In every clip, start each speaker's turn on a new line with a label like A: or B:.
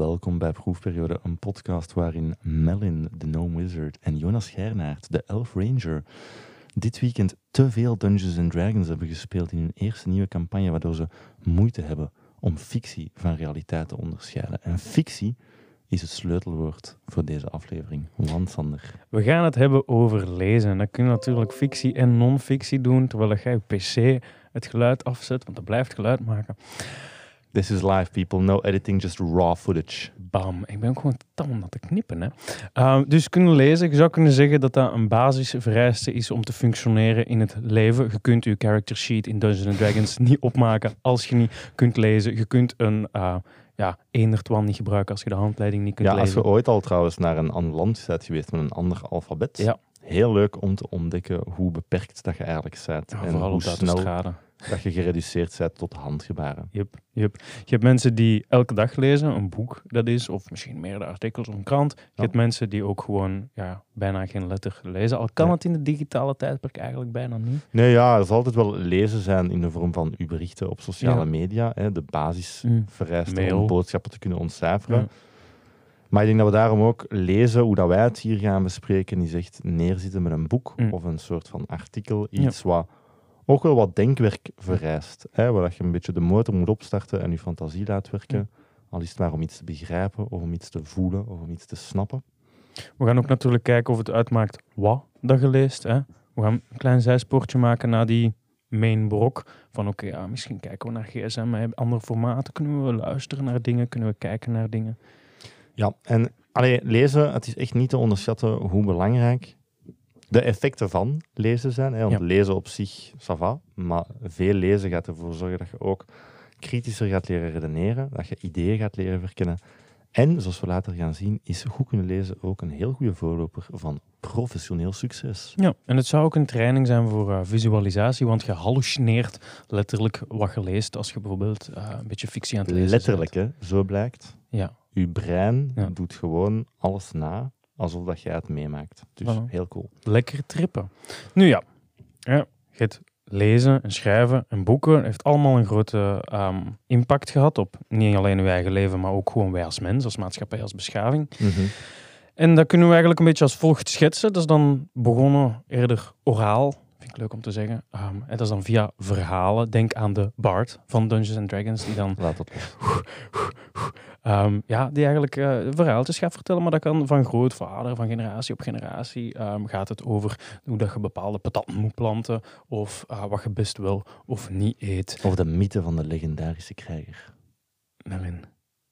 A: welkom bij Proefperiode, een podcast waarin Melin, de Gnome Wizard, en Jonas Gernaert, de Elf Ranger, dit weekend te veel Dungeons and Dragons hebben gespeeld in hun eerste nieuwe campagne, waardoor ze moeite hebben om fictie van realiteit te onderscheiden. En fictie is het sleutelwoord voor deze aflevering. Want Sander.
B: We gaan het hebben over lezen. Dat kun je natuurlijk fictie en non-fictie doen, terwijl jij je PC het geluid afzet, want dat blijft geluid maken.
A: This is live, people. No editing, just raw footage.
B: Bam. Ik ben ook gewoon tam aan te knippen. Hè. Uh, dus kunnen lezen. Je zou kunnen zeggen dat dat een basisvereiste is om te functioneren in het leven. Je kunt je character sheet in Dungeons Dragons niet opmaken als je niet kunt lezen. Je kunt een... Uh, ja, niet gebruiken als je de handleiding niet kunt
A: ja,
B: lezen.
A: Als je ooit al trouwens naar een ander land bent geweest met een ander alfabet, ja. heel leuk om te ontdekken hoe beperkt dat je eigenlijk bent.
B: Ja, en vooral hoe snel
A: dat je gereduceerd bent tot handgebaren.
B: Yep, yep. Je hebt mensen die elke dag lezen, een boek dat is, of misschien meerdere artikels of een krant. Je hebt mensen die ook gewoon ja, bijna geen letter lezen. Al kan het in de digitale tijdperk eigenlijk bijna niet.
A: Nee, ja, er zal altijd wel lezen zijn in de vorm van uw berichten op sociale media. Hè, de basis mm. vereist om boodschappen te kunnen ontcijferen. Maar ik denk dat we daarom ook lezen hoe dat wij het hier gaan bespreken, die zegt neerzitten met een boek mm. of een soort van artikel, iets wat ook wel wat denkwerk vereist. Hè, waar je een beetje de motor moet opstarten en je fantasie laat werken. Al is het maar om iets te begrijpen, of om iets te voelen, of om iets te snappen.
B: We gaan ook natuurlijk kijken of het uitmaakt wat dat je leest. Hè. We gaan een klein zijspoortje maken naar die main brok. Van oké, ja, misschien kijken we naar gsm, andere formaten. Kunnen we luisteren naar dingen, kunnen we kijken naar dingen.
A: Ja, en allee, lezen, het is echt niet te onderschatten hoe belangrijk de effecten van lezen zijn. Hè, want lezen op zich, ça va, maar veel lezen gaat ervoor zorgen dat je ook kritischer gaat leren redeneren, dat je ideeën gaat leren verkennen. En, zoals we later gaan zien, is goed kunnen lezen ook een heel goede voorloper van professioneel succes.
B: Ja, en het zou ook een training zijn voor uh, visualisatie, want je hallucineert letterlijk wat je leest als je bijvoorbeeld uh, een beetje fictie aan het lezen
A: Letterlijk, hè? zo blijkt.
B: Ja.
A: Je brein doet gewoon alles na alsof dat jij het meemaakt. Dus heel cool.
B: Lekker trippen. Nu ja, ja het lezen en schrijven en boeken heeft allemaal een grote ehm, impact gehad op niet alleen uw eigen leven, maar ook gewoon wij als mens, als maatschappij, als beschaving.
A: Mhm.
B: En dat kunnen we eigenlijk een beetje als volgt schetsen. Dat is dan begonnen eerder oraal, vind ik leuk om te zeggen. Um, en dat is dan via verhalen. Denk aan de Bard van Dungeons and Dragons, die dan...
A: Laat het los.
B: Um, ja, die eigenlijk uh, verhaaltjes gaat vertellen, maar dat kan van grootvader, van generatie op generatie. Um, gaat het over hoe dat je bepaalde patatten moet planten, of uh, wat je best wel of niet eet.
A: Of de mythe van de legendarische krijger.
B: Melin.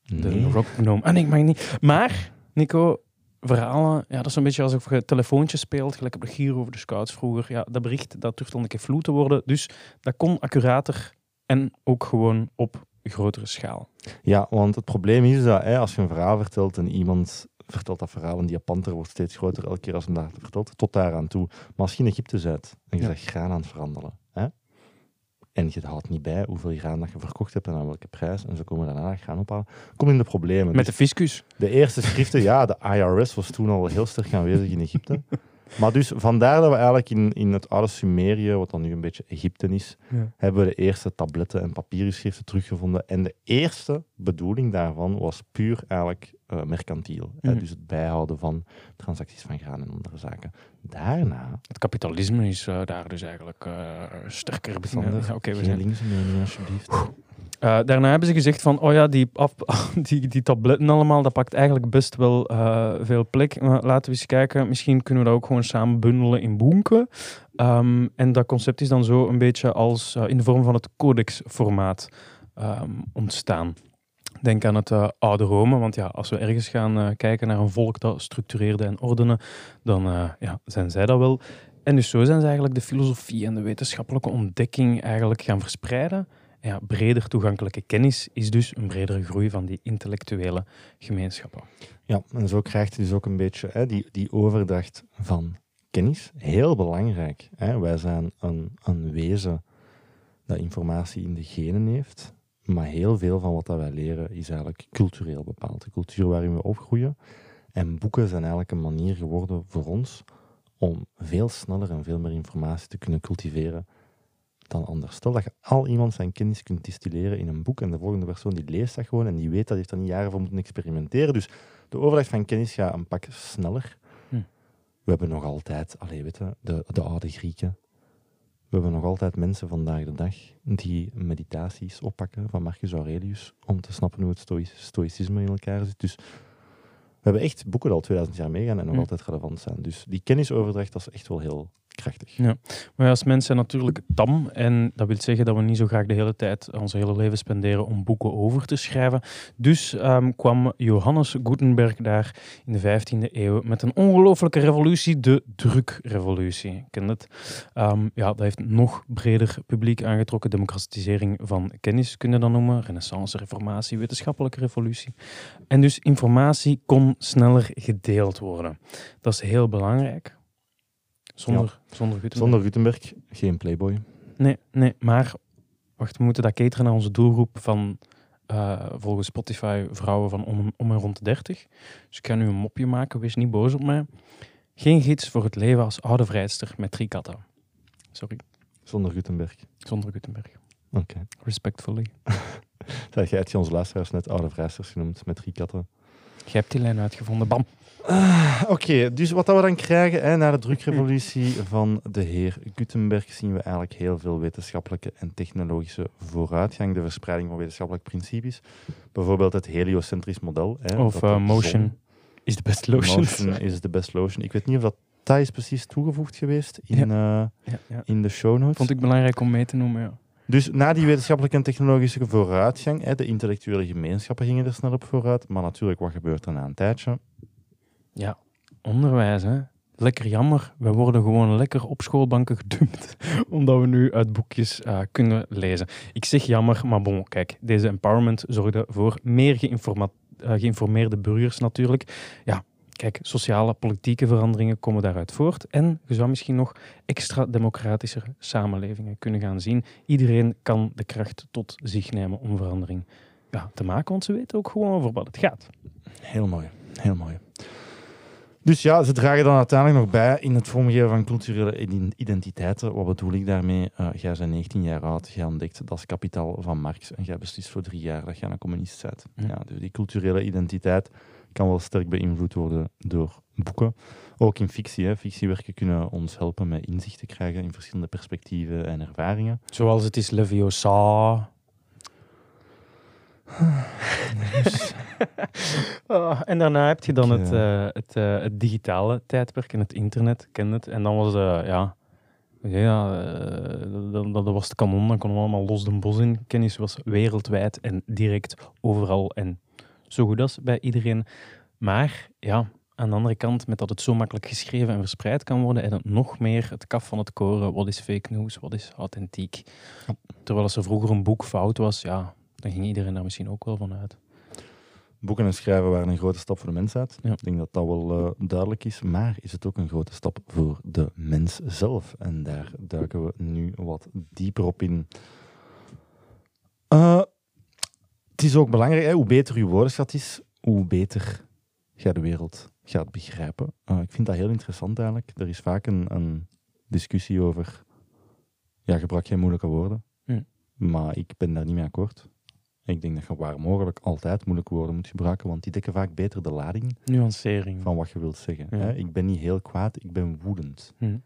B: De nee. rock gnome. Ah nee, ik mag niet. Maar, Nico, verhalen, ja, dat is een beetje alsof je telefoontje speelt, gelijk op de Giro over de Scouts vroeger. Ja, dat bericht, dat durft dan een keer vloed te worden. Dus dat kon accurater en ook gewoon op grotere schaal.
A: Ja, want het probleem is dat hè, als je een verhaal vertelt en iemand vertelt dat verhaal en die panter wordt steeds groter elke keer als hem dat vertelt, tot daar aan toe. Maar als je in Egypte zit en je ja. graan aan het veranderen, en je haalt niet bij hoeveel graan dat je verkocht hebt en aan welke prijs, en ze komen daarna graan ophalen, kom in de problemen.
B: Met de fiscus?
A: De eerste schriften, ja, de IRS was toen al heel sterk aanwezig in Egypte. Maar dus vandaar dat we eigenlijk in, in het oude Sumerië, wat dan nu een beetje Egypte is, hebben we de eerste tabletten en papierschriften teruggevonden. En de eerste bedoeling daarvan was puur eigenlijk uh, mercantiel. Mhm. Dus het bijhouden van transacties van graan en andere zaken. Daarna...
B: Het kapitalisme is uh, daar dus eigenlijk uh, sterker begonnen.
A: Oké, okay, we zijn... linkse mening, alsjeblieft.
B: Uh, daarna hebben ze gezegd van, oh ja, die, die, die tabletten allemaal, dat pakt eigenlijk best wel uh, veel plek. Maar laten we eens kijken, misschien kunnen we dat ook gewoon samen bundelen in boeken. Um, en dat concept is dan zo een beetje als uh, in de vorm van het codexformaat um, ontstaan. Denk aan het oude Rome, want ja, als we ergens gaan kijken naar een volk dat structureerde en ordenen, dan ja, zijn zij dat wel. En dus zo zijn ze eigenlijk de filosofie en de wetenschappelijke ontdekking eigenlijk gaan verspreiden ja, breder toegankelijke kennis is dus een bredere groei van die intellectuele gemeenschappen.
A: Ja, en zo krijgt je dus ook een beetje hè, die, die overdracht van kennis. Heel belangrijk. Hè. Wij zijn een, een wezen dat informatie in de genen heeft. Maar heel veel van wat dat wij leren is eigenlijk cultureel bepaald. De cultuur waarin we opgroeien. En boeken zijn eigenlijk een manier geworden voor ons om veel sneller en veel meer informatie te kunnen cultiveren dan anders. Stel dat je al iemand zijn kennis kunt distilleren in een boek en de volgende persoon die leest dat gewoon en die weet dat heeft er niet jaren voor moeten experimenteren. Dus de overdracht van kennis gaat een pak sneller. Hm. We hebben nog altijd, alleen weten, de, de oude Grieken. We hebben nog altijd mensen vandaag de dag die meditaties oppakken van Marcus Aurelius om te snappen hoe het stoïcisme in elkaar zit. Dus we hebben echt boeken die al 2000 jaar meegaan en nog hm. altijd relevant zijn. Dus die kennisoverdracht dat is echt wel heel
B: Ja, maar als mensen natuurlijk tam. En dat wil zeggen dat we niet zo graag de hele tijd onze hele leven spenderen om boeken over te schrijven. Dus um, kwam Johannes Gutenberg daar in de 15e eeuw met een ongelofelijke revolutie, de drukrevolutie. Ken het? Um, ja, dat heeft nog breder publiek aangetrokken. Democratisering van kennis kunnen dan noemen. Renaissance, reformatie, wetenschappelijke revolutie. En dus informatie kon sneller gedeeld worden. Dat is heel belangrijk. Zonder, zonder Gutenberg.
A: Zonder Gutenberg geen Playboy.
B: Nee, nee, maar wacht, we moeten dat cateren naar onze doelgroep van uh, volgens Spotify vrouwen van om, om en rond de 30. Dus ik ga nu een mopje maken, wees niet boos op mij. Geen gids voor het leven als oude vrijster met drie katten. Sorry.
A: Zonder Gutenberg.
B: Zonder Gutenberg.
A: Oké.
B: Respectfully.
A: Zeg, jij hebt je onze luisteraars net oude vrijsters genoemd met drie katten.
B: Je hebt die lijn uitgevonden, bam.
A: Ah, oké, dus wat dat we dan krijgen hè, na de drukrevolutie van de heer Gutenberg, zien we eigenlijk heel veel wetenschappelijke en technologische vooruitgang, de verspreiding van wetenschappelijke principes. Bijvoorbeeld het heliocentrisch model. Hè,
B: of uh, motion is the best lotion.
A: Motion is the best lotion. Ik weet niet of dat, dat is precies toegevoegd geweest in, ja. Uh, ja, ja. in de show notes.
B: Vond ik belangrijk om mee te noemen, ja.
A: Dus na die wetenschappelijke en technologische vooruitgang, hè, de intellectuele gemeenschappen gingen er snel op vooruit, maar natuurlijk, wat gebeurt er na een tijdje?
B: Ja, onderwijs, hè. Lekker jammer. We worden gewoon lekker op schoolbanken gedumpt, omdat we nu uit boekjes uh, kunnen lezen. Ik zeg jammer, maar bon, kijk, deze empowerment zorgde voor meer uh, geïnformeerde burgers natuurlijk. Ja, kijk, sociale, politieke veranderingen komen daaruit voort. En je zou misschien nog extra democratischer samenlevingen kunnen gaan zien. Iedereen kan de kracht tot zich nemen om verandering ja, te maken, want ze weten ook gewoon over wat het gaat.
A: Heel mooi, heel mooi. Dus ja, ze dragen dan uiteindelijk nog bij in het vormgeven van culturele identiteiten. Wat bedoel ik daarmee? Uh, jij bent 19 jaar oud, jij ontdekt dat is kapitaal van Marx en jij beslist voor drie jaar dat je een communist bent. Ja, dus die culturele identiteit kan wel sterk beïnvloed worden door boeken. Ook in fictie. Hè. Fictiewerken kunnen ons helpen met inzicht te krijgen in verschillende perspectieven en ervaringen.
B: Zoals het is Leviosa. oh, en daarna heb je dan het, uh, het, uh, het, digitale tijdperk en het internet, ken het. En dan was, uh, ja, ja dat, dat, was het kanon, dan konden we allemaal los de bos in. Kennis was wereldwijd en direct overal en zo goed als bij iedereen. Maar ja, aan de andere kant, met dat het zo makkelijk geschreven en verspreid kan worden, en het nog meer het kaf van het koren. Wat is fake news? Wat is authentiek? Terwijl als er vroeger een boek fout was, ja, dan ging iedereen daar misschien ook wel van uit.
A: Boeken en schrijven waren een grote stap voor de mensheid. Ik denk dat dat wel uh, duidelijk is. Maar is het ook een grote stap voor de mens zelf? En daar duiken we nu wat dieper op in. Uh, het is ook belangrijk, hè, hoe beter uw woordenschat is, hoe beter je de wereld gaat begrijpen. Uh, ik vind dat heel interessant eigenlijk. Er is vaak een, een discussie over, ja, gebruik jij moeilijke woorden? Maar ik ben daar niet mee akkoord. Ik denk dat je waar mogelijk altijd moeilijke woorden moet gebruiken, want die dekken vaak beter de lading
B: Nuancering.
A: van wat je wilt zeggen. Hè? Ik ben niet heel kwaad, ik ben woedend. Hm.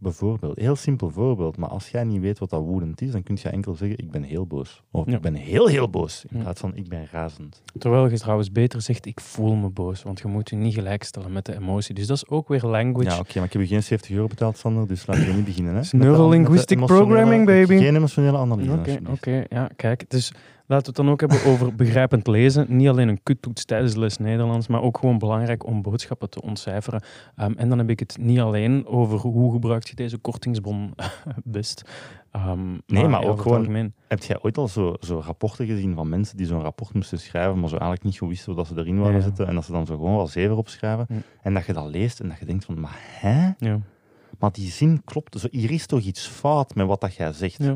A: Bijvoorbeeld, heel simpel voorbeeld, maar als jij niet weet wat dat woedend is, dan kun je enkel zeggen: Ik ben heel boos. Of ik ben heel, heel boos. In plaats van: Ik ben razend.
B: Terwijl je trouwens beter zegt: Ik voel me boos. Want je moet je niet gelijkstellen met de emotie. Dus dat is ook weer language.
A: Ja, oké, maar ik heb je geen 70 euro betaald, Sander, dus laten we niet beginnen. Hè?
B: Neurolinguistic programming, baby.
A: Geen emotionele analyse.
B: Oké, oké, ja, kijk. Dus Laten we het dan ook hebben over begrijpend lezen. Niet alleen een kuttoets tijdens de les Nederlands, maar ook gewoon belangrijk om boodschappen te ontcijferen. Um, en dan heb ik het niet alleen over hoe gebruik je deze kortingsbon best. Um,
A: nee, maar, ook gewoon... Heb jij ooit al zo, zo rapporten gezien van mensen die zo'n rapport moesten schrijven, maar zo eigenlijk niet goed wisten wat ze erin wilden zetten, en dat ze dan zo gewoon wel zeven opschrijven, en dat je dat leest en dat je denkt van, maar hè? Ja. Maar die zin klopt. Zo, hier is toch iets fout met wat dat jij zegt.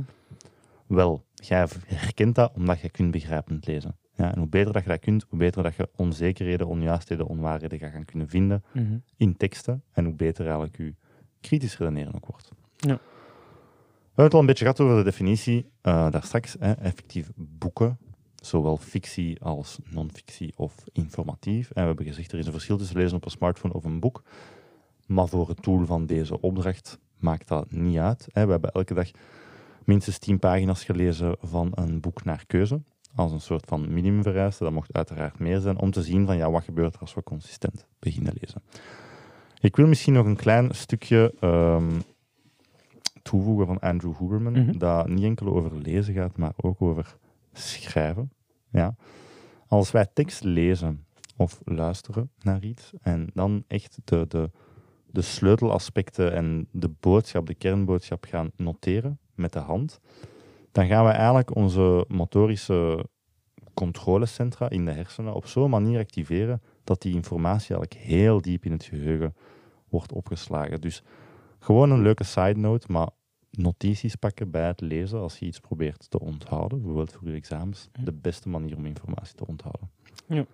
A: Wel, jij herkent dat omdat je kunt begrijpend lezen. Ja, en hoe beter dat je dat kunt, hoe beter dat je onzekerheden, onjuistheden, onwaarheden gaat gaan kunnen vinden mm in teksten. En hoe beter eigenlijk je kritisch redeneren ook wordt. Ja. hebben het al een beetje gehad over de definitie uh, daar straks. Hè, effectief boeken, zowel fictie als non-fictie of informatief. En we hebben gezegd, er is een verschil tussen lezen op een smartphone of een boek. Maar voor het doel van deze opdracht maakt dat niet uit. Hè. We hebben elke dag minstens 10 pagina's gelezen van een boek naar keuze. Als een soort van minimumvereiste. Dat mocht uiteraard meer zijn. Om te zien van ja, wat gebeurt er als we consistent beginnen lezen. Ik wil misschien nog een klein stukje ehm, toevoegen van Andrew Huberman. Mhm. Dat niet enkel over lezen gaat, maar ook over schrijven. Ja. Als wij tekst lezen of luisteren naar iets en dan echt de, de, de sleutelaspecten en de boodschap, de kernboodschap gaan noteren met de hand, dan gaan we eigenlijk onze motorische controlecentra in de hersenen op zo'n manier activeren dat die informatie eigenlijk heel diep in het geheugen wordt opgeslagen. Dus gewoon een leuke side note, maar notities pakken bij het lezen als je iets probeert te onthouden, bijvoorbeeld voor je examens, de beste manier om informatie te onthouden.
B: Ja,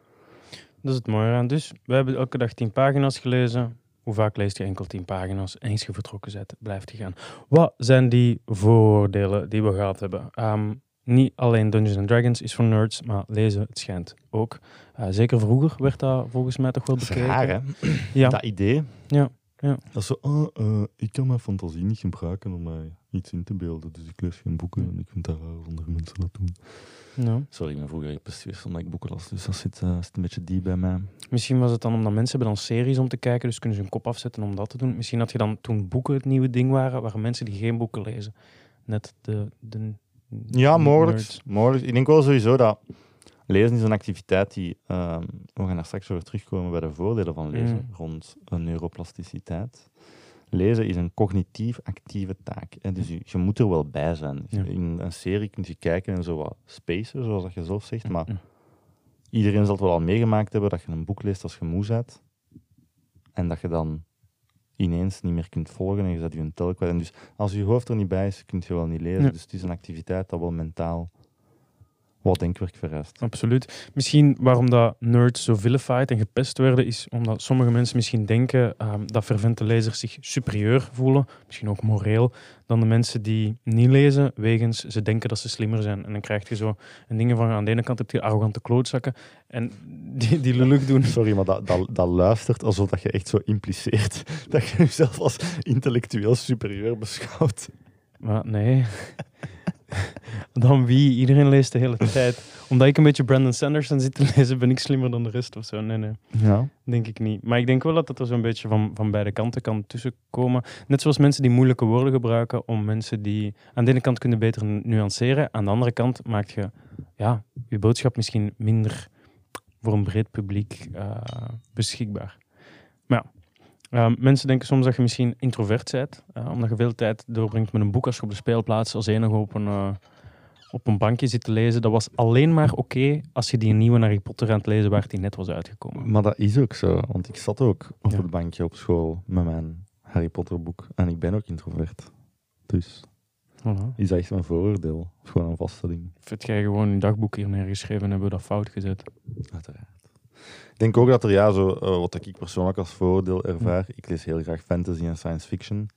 B: dat is het mooie aan. Dus we hebben elke dag tien pagina's gelezen. Hoe vaak leest je enkel tien pagina's? En eens je vertrokken bent, blijft je gaan. Wat zijn die voordelen die we gehad hebben? Ehm, niet alleen Dungeons and Dragons is voor nerds, maar lezen, het schijnt ook. Uh, zeker vroeger werd dat volgens mij toch wel bekeken.
A: Raar, hè? Ja. Dat idee.
B: Ja. Ja.
A: Dat is zo, oh, uh, ik kan mijn fantasie niet gebruiken om mij iets in te beelden. Dus ik lees geen boeken en ik vind dat raar als andere mensen dat doen. Ja. Sorry, ik ben vroeger bestuurd omdat ik boeken las, dus dat zit, uh, zit een beetje diep bij mij.
B: Misschien was het dan omdat mensen hebben dan series om te kijken, dus kunnen ze hun kop afzetten om dat te doen. Misschien had je dan toen boeken het nieuwe ding waren, waren mensen die geen boeken lezen. Net de... de
A: ja, mogelijk, mogelijk. Ik denk wel sowieso dat Lezen is een activiteit die, uh, we gaan daar straks over terugkomen bij de voordelen van lezen, mm. rond een neuroplasticiteit. Lezen is een cognitief actieve taak. Hè, dus je, je, moet er wel bij zijn. In een serie kun je kijken en zo wat spacen, zoals dat je zelf zegt, maar iedereen zal het wel al meegemaakt hebben dat je een boek leest als je moe bent en dat je dan ineens niet meer kunt volgen en je zet je een tel kwijt. En dus als je hoofd er niet bij is, kun je wel niet lezen. Dus het is een activiteit dat wel mentaal wat denkwerk vereist.
B: Absoluut. Misschien waarom dat nerds zo vilified en gepest werden, is omdat sommige mensen misschien denken um, dat fervente lezers zich superieur voelen, misschien ook moreel, dan de mensen die niet lezen, wegens ze denken dat ze slimmer zijn. En dan krijg je zo een dingen van aan de ene kant heb je arrogante klootzakken en die, die lullig doen.
A: Sorry, maar dat, dat, dat luistert alsof dat je echt zo impliceert dat je jezelf als intellectueel superieur beschouwt.
B: Maar nee. Dan wie? Iedereen leest de hele tijd. Omdat ik een beetje Brandon Sanderson zit te lezen, ben ik slimmer dan de rest of zo. Nee, nee.
A: Ja.
B: Denk ik niet. Maar ik denk wel dat het er zo'n beetje van, van beide kanten kan tussenkomen. Net zoals mensen die moeilijke woorden gebruiken om mensen die aan de ene kant kunnen beter nuanceren. Aan de andere kant maakt je ja, je boodschap misschien minder voor een breed publiek uh, beschikbaar. Maar ja, Ehm, mensen denken soms dat je misschien introvert bent, uh, omdat je veel tijd doorbrengt met een boek als je op de speelplaats als enige op een, uh, op een bankje zit te lezen. Dat was alleen maar oké als je die nieuwe Harry Potter aan het lezen waar die net was uitgekomen.
A: Maar dat is ook zo, want ik zat ook op het bankje op school met mijn Harry Potter boek en ik ben ook introvert. Dus voilà. is dat echt een vooroordeel, gewoon een vaststelling.
B: Vind jij gewoon een dagboek hier neergeschreven en hebben we dat fout gezet?
A: Uiteraard. Ik denk ook dat er, ja, zo, uh, wat ik persoonlijk als voordeel ervaar, ik lees heel graag fantasy en science fiction.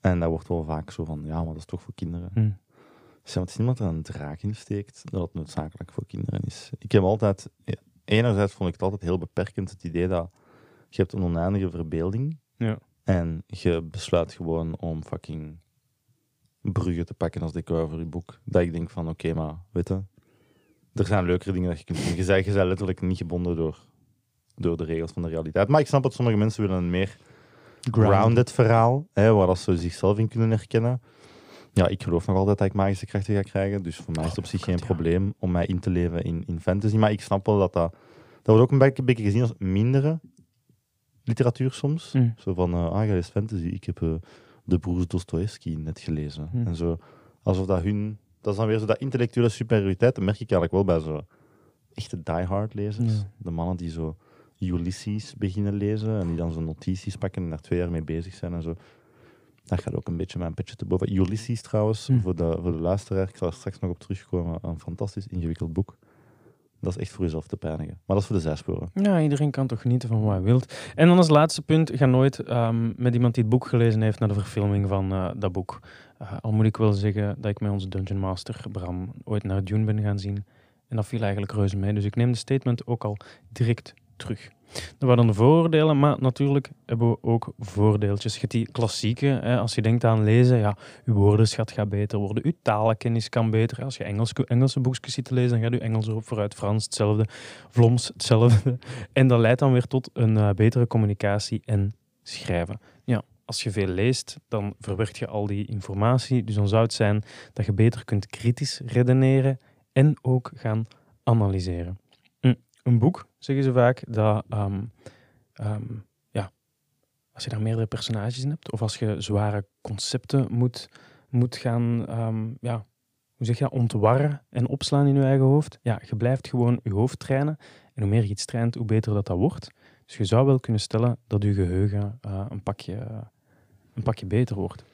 A: En dat wordt wel vaak zo van, ja, maar dat is toch voor kinderen. Mm. Is niemand er een draak in steekt, dat het noodzakelijk voor kinderen is. Ik heb altijd, enerzijds vond ik het altijd heel beperkend, het idee dat je hebt een oneindige verbeelding.
B: Ja.
A: En je besluit gewoon om fucking bruggen te pakken als decor voor je boek. Dat ik denk van, oké, maar weet je, er zijn leukere dingen dat je kunt doen. Je bent, je bent letterlijk niet gebonden door, door de regels van de realiteit. Maar ik snap dat sommige mensen willen een meer grounded verhaal, hè, waar ze zichzelf in kunnen herkennen. Ja, ik geloof nog altijd dat ik magische krachten ga krijgen. Dus voor mij is het op zich geen probleem om mij in te leven in, in fantasy. Maar ik snap wel dat dat... Dat wordt ook een beetje, gezien als mindere literatuur soms. Mm. Zo van, uh, ah, is fantasy. Ik heb uh, de broers Dostoevsky net gelezen. Mm. En zo, alsof dat hun dat is dan weer zo dat intellectuele superioriteit. Dat merk ik eigenlijk wel bij zo echte diehard lezers. De mannen die zo Ulysses beginnen lezen en die dan zo notities pakken en daar twee jaar mee bezig zijn en zo. Dat gaat ook een beetje mijn petje te boven. Ulysses trouwens, hm. voor, de, voor de luisteraar, ik zal er straks nog op terugkomen, een fantastisch ingewikkeld boek. Dat is echt voor jezelf te pijnigen. Maar dat is voor de zijsporen.
B: Ja, iedereen kan toch genieten van wat hij wilt. En dan als laatste punt, ga nooit um, met iemand die het boek gelezen heeft naar de verfilming van uh, dat boek. Uh, al moet ik wel zeggen dat ik met onze Dungeon Master, Bram, ooit naar Dune ben gaan zien. En dat viel eigenlijk reuze mee. Dus ik neem de statement ook al direct terug. Dat waren voordelen, maar natuurlijk hebben we ook voordeeltjes. Je hebt die klassieke, hè, als je denkt aan lezen, ja, je woordenschat gaat beter worden, je talenkennis kan beter. Als je Engels, Engelse boekjes ziet te lezen, dan gaat je Engels erop vooruit, Frans hetzelfde, Vlaams hetzelfde. En dat leidt dan weer tot een uh, betere communicatie en schrijven. Ja, als je veel leest, dan verwerkt je al die informatie. Dus dan zou het zijn dat je beter kunt kritisch redeneren en ook gaan analyseren. Hm, een boek, zeggen ze vaak, dat um, um, ja, als je daar meerdere personages in hebt, of als je zware concepten moet, moet gaan, um, ja, hoe zeg je ontwarren en opslaan in je eigen hoofd, ja, je blijft gewoon je hoofd trainen. En hoe meer je iets traint, hoe beter dat dat wordt. Dus je zou wel kunnen stellen dat je geheugen uh, een, pakje, een pakje beter wordt.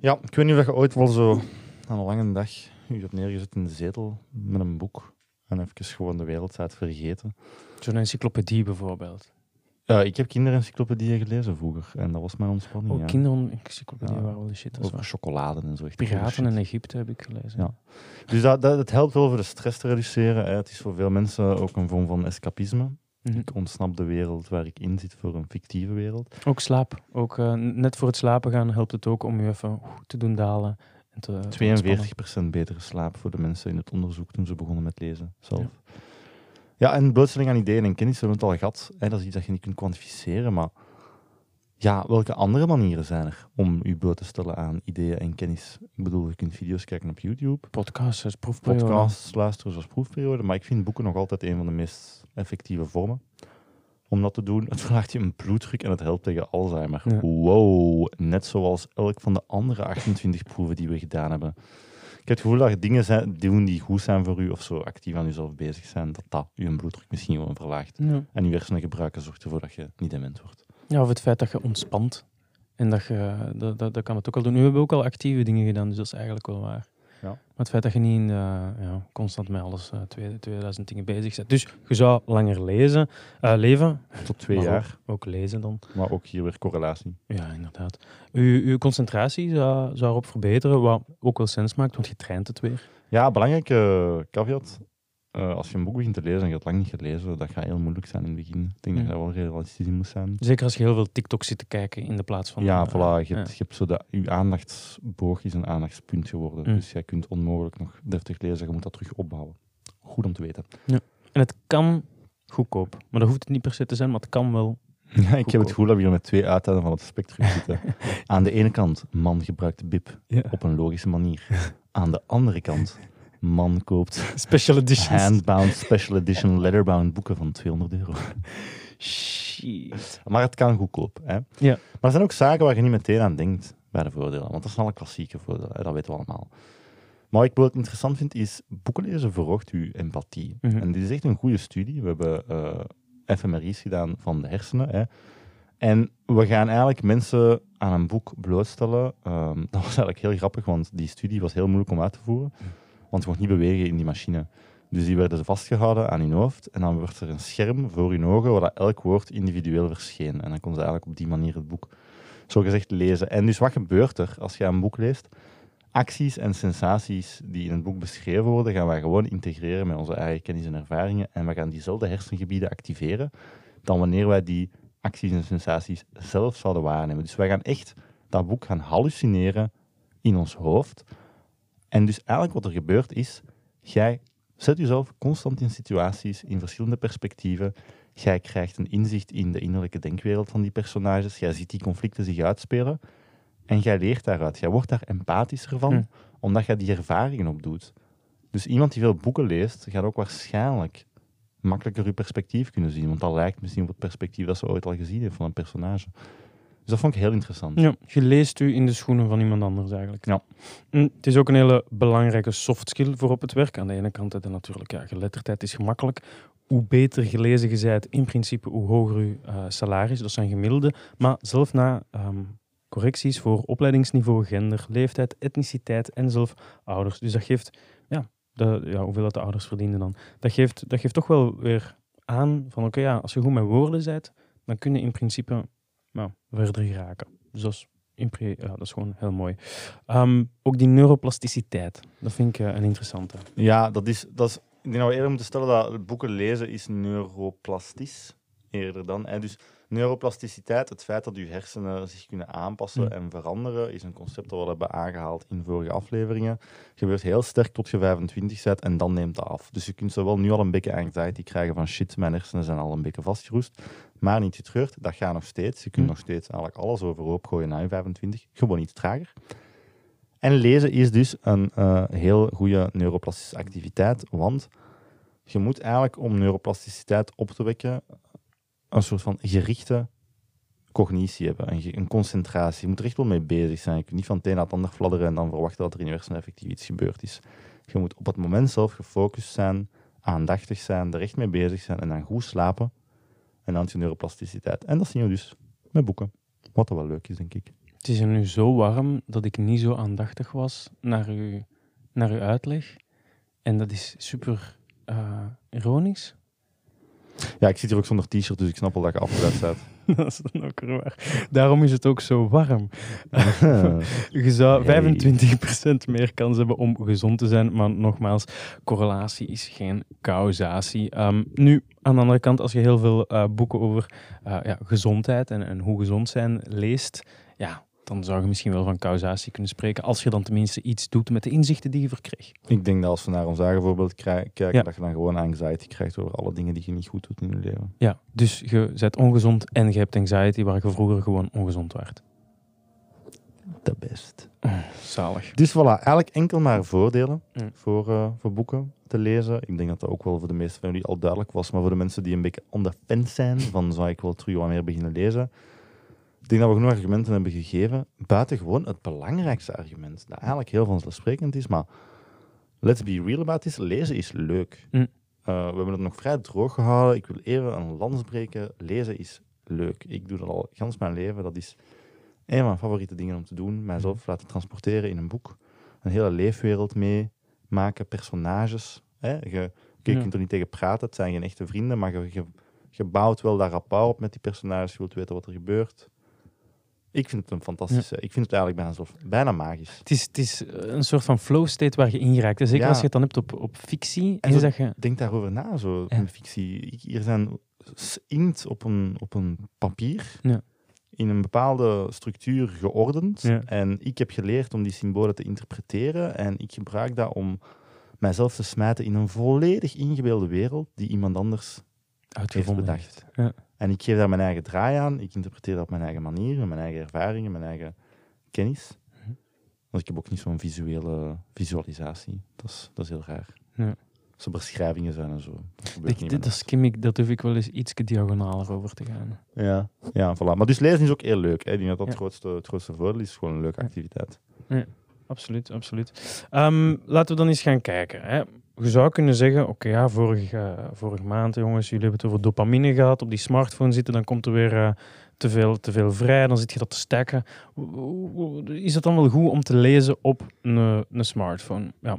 A: Ja, ik weet niet of je ooit wel zo aan een lange dag je hebt neergezet in de zetel met een boek en even gewoon de wereld staat vergeten.
B: Zo'n encyclopedie bijvoorbeeld.
A: Ja, ik heb kinderencyclopedieën gelezen vroeger en dat was mijn ontspanning.
B: Oh, ja. kinderencyclopedieën ja. waren wel de shit.
A: Over chocolade en zo. Echt
B: Piraten in Egypte heb ik gelezen.
A: Ja. Dus dat, dat, het helpt wel voor de stress te reduceren. Hè. Het is voor veel mensen ook een vorm van escapisme. Mm -hmm. Ik ontsnap de wereld waar ik in zit voor een fictieve wereld.
B: Ook slaap. Ook uh, net voor het slapen gaan helpt het ook om je even te doen dalen.
A: Te, 42% betere slaap voor de mensen in het onderzoek toen ze begonnen met lezen zelf. Ja. Ja, en blootstelling aan ideeën en kennis hebben we het al gehad. Hè, dat is iets dat je niet kunt kwantificeren, maar ja, welke andere manieren zijn er om je bloot te stellen aan ideeën en kennis? Ik bedoel, je kunt video's kijken op YouTube.
B: Podcasts als proefperiode.
A: Podcasts luisteren zoals proefperiode. Maar ik vind boeken nog altijd een van de meest effectieve vormen om dat te doen. Het verlaagt je een bloeddruk en het helpt tegen Alzheimer. Ja. Wow, net zoals elk van de andere 28 proeven die we gedaan hebben. Ik heb het gevoel dat je dingen zijn, doen die goed zijn voor u of zo actief aan jezelf bezig zijn, dat dat je bloeddruk misschien gewoon verlaagt. Ja. En je hersenen gebruiken zorgt ervoor dat je niet dement wordt.
B: Ja, of het feit dat je ontspant. En dat, je, dat, dat, dat kan het ook al doen. Nu hebben we ook al actieve dingen gedaan, dus dat is eigenlijk wel waar. Ja. Maar het feit dat je niet uh, ja, constant met alles uh, 2000 dingen bezig bent. Dus je zou langer lezen, uh, leven.
A: Tot twee jaar.
B: Ook, ook, lezen dan.
A: Maar ook hier weer correlatie.
B: Ja, inderdaad. U, uw concentratie zou, zou erop verbeteren, wat ook wel sens maakt, want je traint het weer.
A: Ja, belangrijke caveat. Uh, als je een boek begint te lezen en je hebt lang niet gelezen, dat gaat heel moeilijk zijn in het begin. Ik denk ja. dat je wel realistisch in moet zijn.
B: Zeker als je heel veel TikTok zit te kijken in de plaats van...
A: Ja, uh, voilà. Je, ja. hebt, je hebt zo dat, je aandachtsboog is een aandachtspunt geworden. Mm. Dus jij kunt onmogelijk nog deftig lezen. Je moet dat terug opbouwen. Goed om te weten.
B: Ja. En het kan goedkoop. Maar dat hoeft het niet per se te zijn, maar het kan wel
A: ja, ik heb het gevoel dat we hier met twee uiteinden van het spectrum zitten. Aan de ene kant, man gebruikt bib ja. op een logische manier. Aan de andere kant, man koopt
B: special editions.
A: handbound special edition letterbound boeken van 200 euro.
B: Shit.
A: Maar het kan goedkoop. Hè?
B: Ja.
A: Maar er zijn ook zaken waar je niet meteen aan denkt bij de voordelen. Want dat zijn alle klassieke voordelen, hè? dat weten we allemaal. Maar wat ik wel interessant vind, is boeken lezen verhoogt uw empathie. Mm -hmm. En dit is echt een goede studie. We hebben uh, fMRI's gedaan van de hersenen. Hè? En we gaan eigenlijk mensen aan een boek blootstellen. Um, dat was eigenlijk heel grappig, want die studie was heel moeilijk om uit te voeren. Want je mocht niet bewegen in die machine. Dus die werden vastgehouden aan hun hoofd. En dan werd er een scherm voor hun ogen, waar elk woord individueel verscheen. En dan kon ze eigenlijk op die manier het boek zogezegd lezen. En dus wat gebeurt er als je een boek leest? Acties en sensaties die in het boek beschreven worden, gaan wij gewoon integreren met onze eigen kennis en ervaringen. En we gaan diezelfde hersengebieden activeren dan wanneer wij die acties en sensaties zelf zouden waarnemen. Dus wij gaan echt dat boek gaan hallucineren in ons hoofd. En dus eigenlijk wat er gebeurt is, jij zet jezelf constant in situaties, in verschillende perspectieven. Jij krijgt een inzicht in de innerlijke denkwereld van die personages. Jij ziet die conflicten zich uitspelen. En jij leert daaruit. Jij wordt daar empathischer van, hm. omdat jij die ervaringen opdoet. Dus iemand die veel boeken leest, gaat ook waarschijnlijk makkelijker je perspectief kunnen zien. Want dat lijkt misschien op het perspectief dat ze ooit al gezien heeft van een personage. Dat vond ik heel interessant.
B: Ja, je leest u in de schoenen van iemand anders eigenlijk.
A: Ja.
B: Het is ook een hele belangrijke soft skill voor op het werk. Aan de ene kant het natuurlijk, ja, geletterdheid is gemakkelijk. Hoe beter gelezen je bent, in principe, hoe hoger je uh, salaris. Dat zijn gemiddelde. Maar zelf na um, correcties voor opleidingsniveau, gender, leeftijd, etniciteit en zelf ouders. Dus dat geeft ja, de, ja, hoeveel dat de ouders verdienen dan. Dat geeft, dat geeft toch wel weer aan van oké, ja, als je goed met woorden bent, dan kun je in principe nou, verder geraken. Dus dat is, ja, dat is gewoon heel mooi. Ehm, ook die neuroplasticiteit, dat vind ik uh, een interessante.
A: Ja, dat is, dat is, ik denk dat we eerder moeten stellen dat boeken lezen is neuroplastisch eerder dan. Hè. Dus neuroplasticiteit, het feit dat uw hersenen zich kunnen aanpassen mm. en veranderen, is een concept dat we hebben aangehaald in vorige afleveringen. Gebeurt heel sterk tot je 25 bent en dan neemt dat af. Dus je kunt zowel nu al een beetje anxiety krijgen van shit, mijn hersenen zijn al een beetje vastgeroest. Maar niet getreurd, dat gaat nog steeds. Je kunt mm. nog steeds eigenlijk alles overhoop gooien na je 25. Gewoon iets trager. En lezen is dus een uh, heel goede neuroplastische activiteit, want je moet eigenlijk om neuroplasticiteit op te wekken een soort van gerichte cognitie hebben, een, een concentratie. Je moet er echt wel mee bezig zijn. Je kunt niet van het een naar het ander fladderen en dan verwachten dat er in je hersenen effectief iets gebeurd is. Je moet op het moment zelf gefocust zijn, aandachtig zijn, er echt mee bezig zijn en dan goed slapen. En dan neuroplasticiteit. En dat zien we dus met boeken. Wat wel leuk is, denk ik.
B: Het is er nu zo warm dat ik niet zo aandachtig was naar uw, naar uw uitleg. En dat is super uh, ironisch.
A: Ja, ik zit hier ook zonder t-shirt, dus ik snap al dat je afgeleid staat.
B: dat is dan ook waar. Daarom is het ook zo warm. je zou 25% meer kans hebben om gezond te zijn, maar nogmaals, correlatie is geen causatie. Um, nu, aan de andere kant, als je heel veel uh, boeken over uh, ja, gezondheid en, en hoe gezond zijn leest, ja, dan zou je misschien wel van causatie kunnen spreken. Als je dan tenminste iets doet met de inzichten die je verkreeg.
A: Ik denk dat als we naar ons eigen voorbeeld kijken, dat je dan gewoon anxiety krijgt over alle dingen die je niet goed doet in je leven.
B: Ja, dus je bent ongezond en je hebt anxiety waar je vroeger gewoon ongezond werd.
A: De best.
B: zalig.
A: Dus voilà, eigenlijk enkel maar voordelen voor, uh, voor boeken te lezen. Ik denk dat dat ook wel voor de meeste van jullie al duidelijk was, maar voor de mensen die een beetje on the fence zijn, van zou ik wel terug wat meer beginnen lezen, denk dat we genoeg argumenten hebben gegeven. Buiten gewoon het belangrijkste argument, dat eigenlijk heel vanzelfsprekend is, maar let's be real about this, lezen is leuk. Mm. Uh, we hebben het nog vrij droog gehouden. Ik wil even een lans breken. Lezen is leuk. Ik doe dat al gans mijn leven. Dat is een van mijn favoriete dingen om te doen. Mijzelf mm. laten transporteren in een boek. Een hele leefwereld meemaken, personages. Hè? Je, je kunt er niet tegen praten, het zijn geen echte vrienden, maar je, je, je bouwt wel dat rapport op met die personages. Je wilt weten wat er gebeurt. Ik vind het een fantastische. Ik vind het eigenlijk bijna, zo, bijna magisch.
B: Het is, het is een soort van flow state waar je in geraakt. Zeker als je het dan hebt op, op fictie. En,
A: zo, je... Denk daarover na, zo in fictie. Hier zijn inkt op een, op een papier. Ja. In een bepaalde structuur geordend. En ik heb geleerd om die symbolen te interpreteren. En ik gebruik dat om mijzelf te smijten in een volledig ingebeelde wereld die iemand anders heeft bedacht. Ja. En ik geef daar mijn eigen draai aan. Ik interpreteer dat op mijn eigen manier, mijn eigen ervaringen, mijn eigen kennis. Mhm. Want ik heb ook niet zo'n visuele visualisatie. Dat is, dat is heel raar. Ja. Zo beschrijvingen zijn en zo.
B: Dat, ik, dat, ik, dat durf ik wel eens iets diagonaler over te gaan.
A: Ja, ja voilà. Maar dus lezen is ook heel leuk. Hè. Ik denk dat dat het, grootste, het grootste voordeel is. Gewoon een leuke activiteit.
B: Ja, absoluut, absoluut. Um, laten we dan eens gaan kijken. Hè je zou kunnen zeggen, oké, ja, vorige, uh, vorige maand, jongens, jullie hebben het over dopamine gehad, op die smartphone zitten, dan komt er weer uh, te, veel, te veel vrij, dan zit je dat te stekken. Is het dan wel goed om te lezen op een, een smartphone? Ja,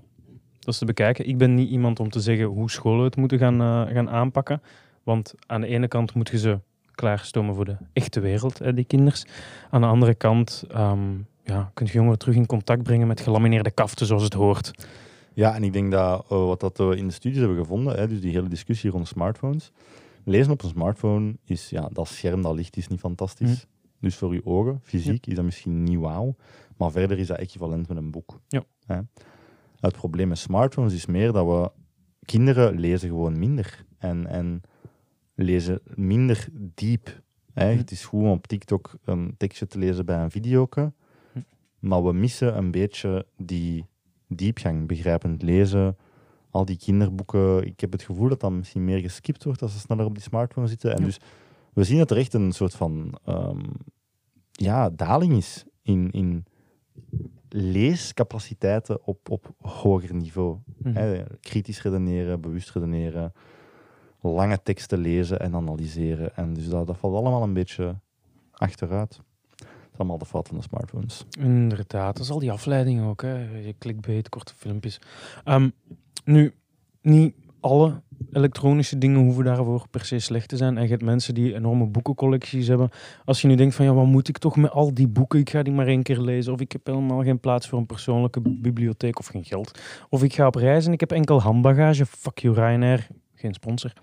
B: dat is te bekijken. Ik ben niet iemand om te zeggen hoe scholen het moeten gaan, gaan aanpakken, want aan de ene kant moet je ze klaarstomen voor de echte wereld, hè, die kinders. Aan de andere kant um, ja, kun je jongeren terug in contact brengen met gelamineerde kaften zoals het hoort.
A: Ja, en ik denk dat uh, wat dat, uh, in de studies hebben gevonden, hè, dus die hele discussie rond smartphones. Lezen op een smartphone is, ja, dat scherm, dat licht is niet fantastisch. Mhm. Dus voor je ogen, fysiek, is dat misschien niet wauw. Maar verder is dat equivalent met een boek. Ja. Hè? Het probleem met smartphones is meer dat we... Kinderen lezen gewoon minder. En, en lezen minder diep. Hè? Mhm. Het is goed om op TikTok een tekstje te lezen bij een video. Mhm. Maar we missen een beetje die diepgang, begrijpend lezen, al die kinderboeken. Ik heb het gevoel dat dat misschien meer geskipt wordt als ze sneller op die smartphone zitten. En dus we zien dat er echt een soort van um, ja, daling is in, in leescapaciteiten op, op hoger niveau. Mm kritisch redeneren, bewust redeneren, lange teksten lezen en analyseren. En dus dat, dat valt allemaal een beetje achteruit allemaal de fout van de smartphones.
B: Inderdaad, dat is al die afleidingen ook. Hè. Je clickbait, korte filmpjes. Um, Nu, niet alle elektronische dingen hoeven daarvoor per se slecht te zijn. En je hebt mensen die enorme boekencollecties hebben. Als je nu denkt van ja, wat moet ik toch met al die boeken? Ik ga die maar één keer lezen. Of ik heb helemaal geen plaats voor een persoonlijke bibliotheek of geen geld. Of ik ga op reis en ik heb enkel handbagage. Fuck you Ryanair. Geen sponsor.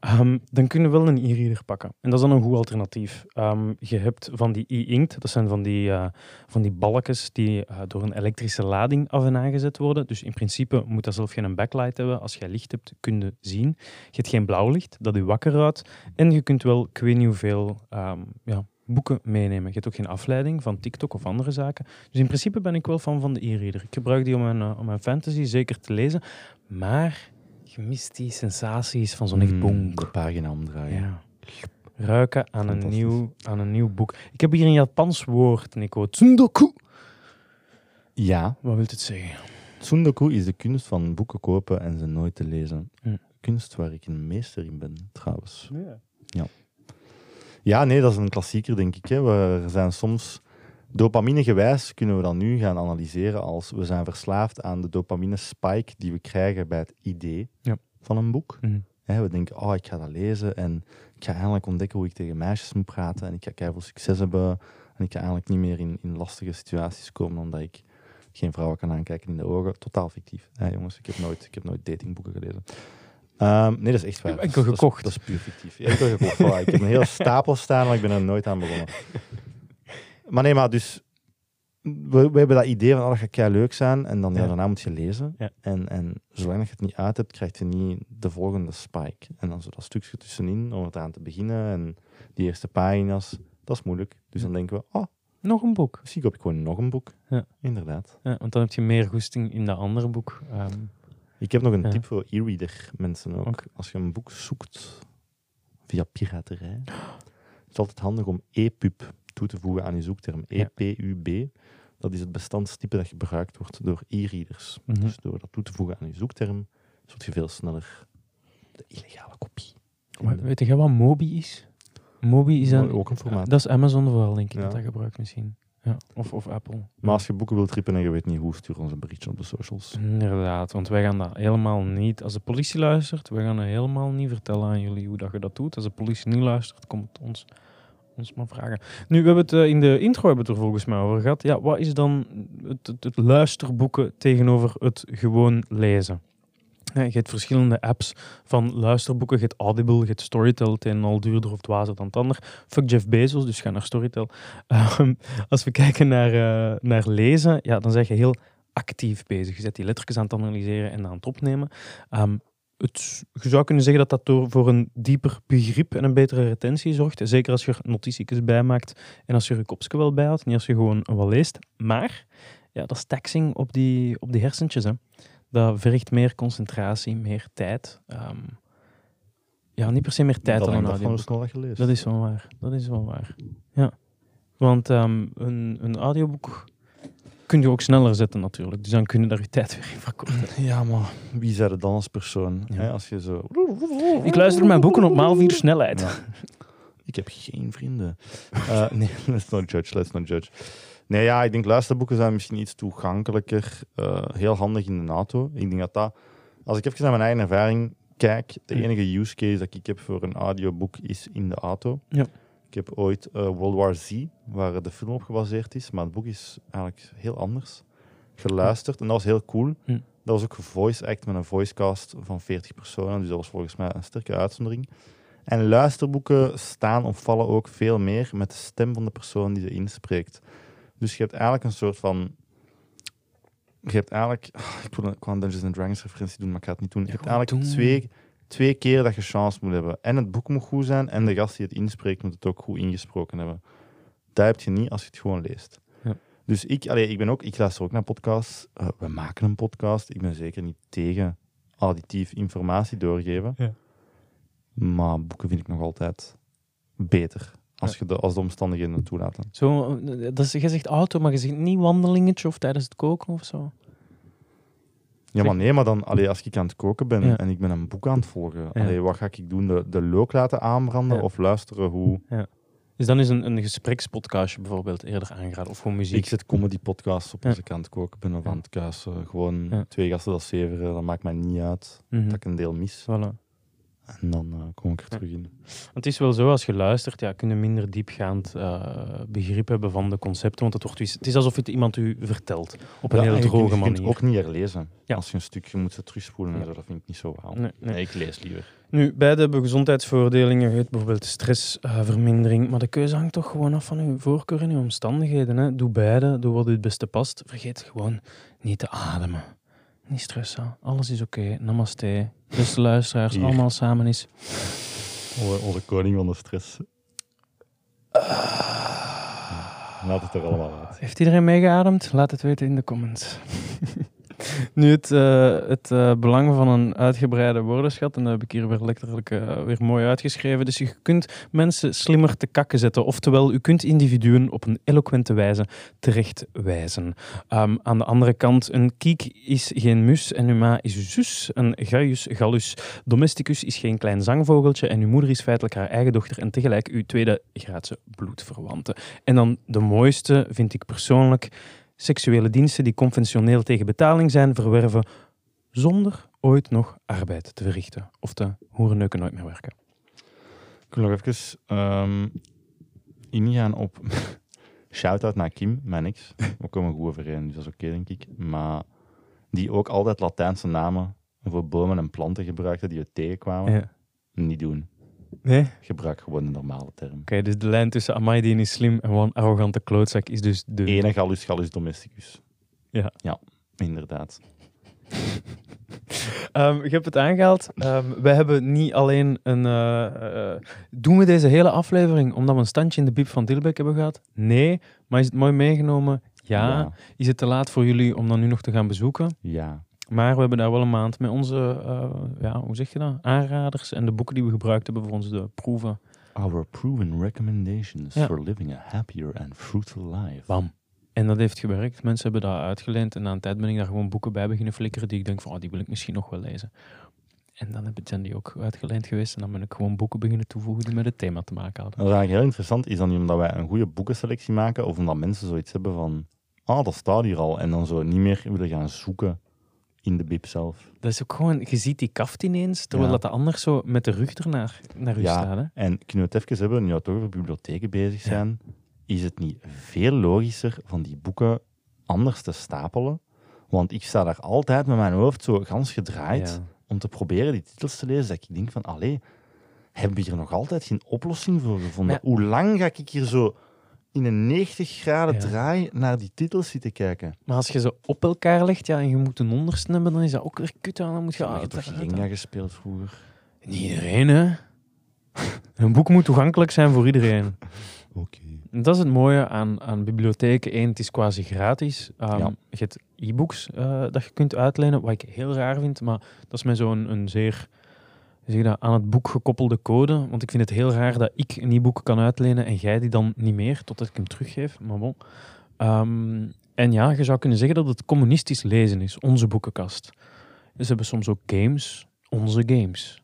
B: Ehm, dan kunnen we wel een e-reader pakken. En dat is dan een goed alternatief. Um, je hebt van die e-inkt, dat zijn van die, uh, van die balkjes die uh, door een elektrische lading af en aangezet worden. Dus in principe moet dat zelf geen backlight hebben. Als je licht hebt, kun zien. Je hebt geen blauw licht, dat je wakker houdt. En je kunt wel, ik weet niet hoeveel, um, ja, boeken meenemen. Je hebt ook geen afleiding van TikTok of andere zaken. Dus in principe ben ik wel fan van de e-reader. Ik gebruik die om mijn, uh, om mijn fantasy zeker te lezen. Maar je mist die sensaties van zo'n echt mm, bonk.
A: De pagina omdraaien. Ja.
B: Ruiken aan een, nieuw, aan een nieuw boek. Ik heb hier een Japans woord, Nico. Tsundoku.
A: Ja.
B: Wat wil het zeggen?
A: Tsundoku is de kunst van boeken kopen en ze nooit te lezen. Hm. Kunst waar ik een meester in ben, trouwens. Ja. Ja, ja nee, dat is een klassieker, denk ik. Hè. We zijn soms Dopamine-gewijs kunnen we dan nu gaan analyseren als we zijn verslaafd aan de dopamine-spike die we krijgen bij het idee ja. van een boek. Mm we denken, oh, ik ga dat lezen en ik ga eindelijk ontdekken hoe ik tegen meisjes moet praten en ik ga keihard succes hebben en ik ga eigenlijk niet meer in, in lastige situaties komen omdat ik geen vrouwen kan aankijken in de ogen. Totaal fictief. Hè, jongens, ik heb nooit, ik heb nooit datingboeken gelezen. Um, nee, dat is echt waar.
B: Enkel gekocht.
A: Dat is, puur fictief. Enkel gekocht. ik heb een hele stapel staan, maar ik ben er nooit aan begonnen. Maar nee, maar dus we, we, hebben dat idee van, oh, dat gaat kei leuk zijn. En dan, ja. daarna moet je lezen. En, en zolang je het niet uit hebt, krijg je niet de volgende spike. En dan zo dat stukje tussenin, om het aan te beginnen. En die eerste pagina's, dat is moeilijk. Dus dan denken we, oh,
B: nog een boek.
A: Misschien koop ik gewoon nog een boek. Ja. Inderdaad.
B: Ja, want dan heb je meer goesting in dat andere boek. Ehm,
A: ik heb nog een tip voor e-reader mensen ook. Als je een boek zoekt via piraterij, het is altijd handig om e-pub toe te voegen aan je zoekterm. EPUB, dat is het bestandstype dat gebruikt wordt door e-readers. Mhm. Dus door dat toe te voegen aan je zoekterm, zult je veel sneller de illegale kopie.
B: weet je wat Mobi is? Mobi is een,
A: ook een formaat.
B: Dat is Amazon vooral, denk ik, dat dat gebruikt misschien. Ja, of, of Apple.
A: Maar als je boeken wilt trippen en je weet niet hoe, stuur ons een berichtje op de socials.
B: Inderdaad, want wij gaan dat helemaal niet... Als de politie luistert, wij gaan het helemaal niet vertellen aan jullie hoe dat je dat doet. Als de politie niet luistert, komt het ons ons maar vragen. Nu, we hebben het uh, in de intro hebben er volgens mij over gehad. Ja, wat is dan het, luisterboeken tegenover het gewoon lezen? Je hebt verschillende apps van luisterboeken. Je hebt Audible, je hebt Storytel. Het een al duurder of dwazer dan het ander. Fuck Jeff Bezos, dus ga naar Storytel. Um, als we kijken naar, uh, naar lezen, ja, dan zeg je heel actief bezig. Je zet die lettertjes aan het analyseren en aan het opnemen. Um, het, je zou kunnen zeggen dat dat door, voor een dieper begrip en een betere retentie zorgt. Zeker als je er notitiekjes bij maakt en als je er je kopje wel bijhoudt, niet als je gewoon wel leest. Maar ja, dat is taxing op die, op die hersentjes. Hè. Dat vergt meer concentratie, meer tijd. Um, ja, niet per se meer tijd dan een audioboek. Dat is wel waar. Dat is wel waar. Ja. Want um, een, een audioboek kun je ook sneller zetten natuurlijk. Dus dan kun je daar je tijd weer in verkorten.
A: Ja, maar wie zijn dan als persoon? Hè, als je zo...
B: Ik luister mijn boeken op maal vier snelheid.
A: Ik heb geen vrienden. Uh, nee, let's not judge, let's not judge. Nee, ja, ik denk luisterboeken zijn misschien iets toegankelijker. Uh, heel handig in de auto. Ik denk dat dat... Als ik even naar mijn eigen ervaring kijk, de enige use case dat ik heb voor een audioboek is in de auto. Ja. Ik heb ooit uh, World War Z, waar de film op gebaseerd is, maar het boek is eigenlijk heel anders, geluisterd. En dat was heel cool. Hm. Dat was ook voice act met een voicecast van 40 personen, dus dat was volgens mij een sterke uitzondering. En luisterboeken staan of vallen ook veel meer met de stem van de persoon die ze inspreekt. Dus je hebt eigenlijk een soort van. Je hebt eigenlijk. Ik wil een Dungeons Dragons referentie doen, maar ik ga het niet doen. Je hebt eigenlijk twee twee keer dat je chance moet hebben. En het boek moet goed zijn en de gast die het inspreekt moet het ook goed ingesproken hebben. Dat heb je niet als je het gewoon leest. Ja. Dus ik, allee, ik, ben ook, ik luister ook naar podcasts. Uh, we maken een podcast. Ik ben zeker niet tegen auditief informatie doorgeven. Ja. Maar boeken vind ik nog altijd beter. Als, je de, als de omstandigheden het toelaten.
B: Zo, eh, dat is, je zegt auto, maar je zegt niet wandelingetje of tijdens het koken of zo?
A: Ja, maar nee, maar dan, allee, als ik aan het koken ben en ik ben een boek aan het volgen, allee, wat ga ik doen? De, de look laten aanbranden of luisteren hoe... Ja.
B: Dus dan is een, een gesprekspodcastje bijvoorbeeld eerder aangeraden, of gewoon muziek.
A: Ik zet comedy podcasts op onze kant koken, ben of aan het kuisen. Gewoon twee gasten dat zeveren, dat maakt mij niet uit mhm. dat ik een deel mis.
B: Voilà.
A: En dan uh, kom ik er terug in.
B: Het is wel zo, als je luistert, ja, kun je minder diepgaand uh, begrip hebben van de concepten. Want het, wordt, het is alsof het iemand u vertelt. Op een heel droge manier. Je kunt
A: ook niet herlezen. Ja. Als je een stukje moet terugspoelen en zo, dat vind ik niet zo waal. Nee, nee. ik lees liever.
B: Nu, beide hebben gezondheidsvoordelingen. Je bijvoorbeeld stressvermindering. maar de keuze hangt toch gewoon af van uw voorkeur en uw omstandigheden. Hè? Doe beide, doe wat u het beste past. Vergeet gewoon niet te ademen. Niet stressen. Alles is oké. Namaste. Beste luisteraars, allemaal samen is.
A: Onze, koning van de stress. Uh, Laat het er allemaal uit.
B: Heeft iedereen meegeademd? Laat het weten in de comments. nu het, uh, het uh, belang van een uitgebreide woordenschat, en dat heb ik hier weer letterlijk uh, weer mooi uitgeschreven. Dus je kunt mensen slimmer te kakken zetten, oftewel, u kunt individuen op een eloquente wijze terechtwijzen. Um, aan de andere kant, een kiek is geen mus en uw ma is uw zus. Een gaius gallus domesticus is geen klein zangvogeltje en uw moeder is feitelijk haar eigen dochter en tegelijk uw tweede graadse bloedverwante. En dan de mooiste, vind ik persoonlijk seksuele diensten die conventioneel tegen betaling zijn verwerven zonder ooit nog arbeid te verrichten. Of de hoerenneuken nooit meer werken.
A: Ik wil nog even um, ingaan op... Shout-out naar Kim, mijn ex. We komen goed overeen, dus dat is oké, denk ik. Maar die ook altijd Latijnse namen voor bomen en planten gebruikte die we tegenkwamen. Ja. Niet doen.
B: Nee?
A: Gebruik gewoon een normale term.
B: Oké, dus de lijn tussen amai die is slim en gewoon arrogante klootzak is dus de...
A: Ene gallus gallus domesticus.
B: Ja.
A: Ja, inderdaad.
B: um, ik heb het aangehaald. Um, wij hebben niet alleen een... Uh, uh, doen we deze hele aflevering omdat we een standje in de bib van Dilbeek hebben gehad? Nee. Maar is het mooi meegenomen? Ja. ja. Is het te laat voor jullie om dan nu nog te gaan bezoeken?
A: Ja.
B: Maar we hebben daar wel een maand met onze, uh, ja, hoe zeg je dat? Aanraders en de boeken die we gebruikt hebben voor onze proeven.
A: Our proven recommendations for living a happier and fruitful life.
B: Bam. En dat heeft gewerkt. Mensen hebben dat uitgeleend en na een tijd ben ik daar gewoon boeken bij beginnen flikkeren die ik denk van, oh, die wil ik misschien nog wel lezen. En dan zijn die ook uitgeleend geweest en dan ben ik gewoon boeken beginnen toevoegen die met het thema te maken hadden.
A: Is eigenlijk heel interessant. Is dan niet omdat wij een goede boekenselectie maken of omdat mensen zoiets hebben van, ah, dat staat hier al. En dan zo niet meer willen gaan zoeken in de bib zelf.
B: Dat is ook gewoon, je ziet die kaft ineens, terwijl dat de anders zo met de rug ernaar naar u ja, staat. Hè?
A: En kunnen we het even hebben, nu we toch over bibliotheken bezig zijn, is het niet veel logischer van die boeken anders te stapelen? Want ik sta daar altijd met mijn hoofd zo gans gedraaid om te proberen die titels te lezen, dat ik denk van, allee, hebben we hier nog altijd geen oplossing voor gevonden? Hoe lang ga ik hier zo in een 90 graden draai naar die titels zitten kijken.
B: Maar als je ze op elkaar legt ja, en je moet een onderste hebben, dan is dat ook weer kut. Dan moet je
A: je toch Jenga gespeeld vroeger?
B: Niet iedereen, hè? een boek moet toegankelijk zijn voor iedereen.
A: Oké.
B: Dat is het mooie aan, aan bibliotheken. Eén, het is quasi gratis. Um, ja. Je hebt e-books uh, dat je kunt uitlenen, wat ik heel raar vind, maar dat is met zo'n een zeer zeg dat, aan het boek gekoppelde code. Want ik vind het heel raar dat ik een e-book kan uitlenen en jij die dan niet meer, totdat ik hem teruggeef. Maar bon. Ehm, en ja, je zou kunnen zeggen dat het communistisch lezen is, onze boekenkast. Dus hebben soms ook games, onze games.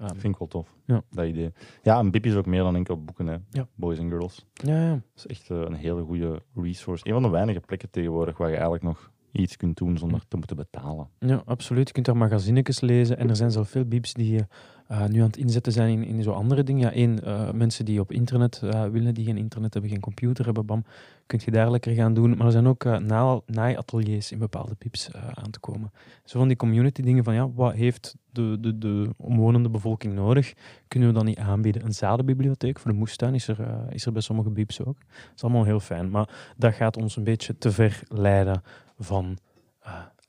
A: Um, vind ik wel tof, ja. dat idee. Ja, een bib is ook meer dan enkel boeken, hè. Ja. Boys and Girls.
B: Ja, ja. Dat
A: is echt uh, een hele goede resource. Een van de weinige plekken tegenwoordig waar je eigenlijk nog iets kunt doen zonder te moeten betalen.
B: Ja, absoluut. Je kunt daar magazinetjes lezen en er zijn zo veel die uh, nu aan het inzetten zijn in, in zo andere dingen. Ja, één, uh, mensen die op internet uh, willen, die geen internet hebben, geen computer hebben, bam, kun je daar lekker gaan doen. Maar er zijn ook naaiateliers in bepaalde bibs aan te komen. Zo van die community dingen van, ja, wat heeft de, de, de omwonende bevolking nodig? Kunnen we dan niet aanbieden? Een zadenbibliotheek voor de moestuin is er, is er bij sommige bibs ook. Dat is allemaal heel fijn, maar dat gaat ons een beetje te ver leiden van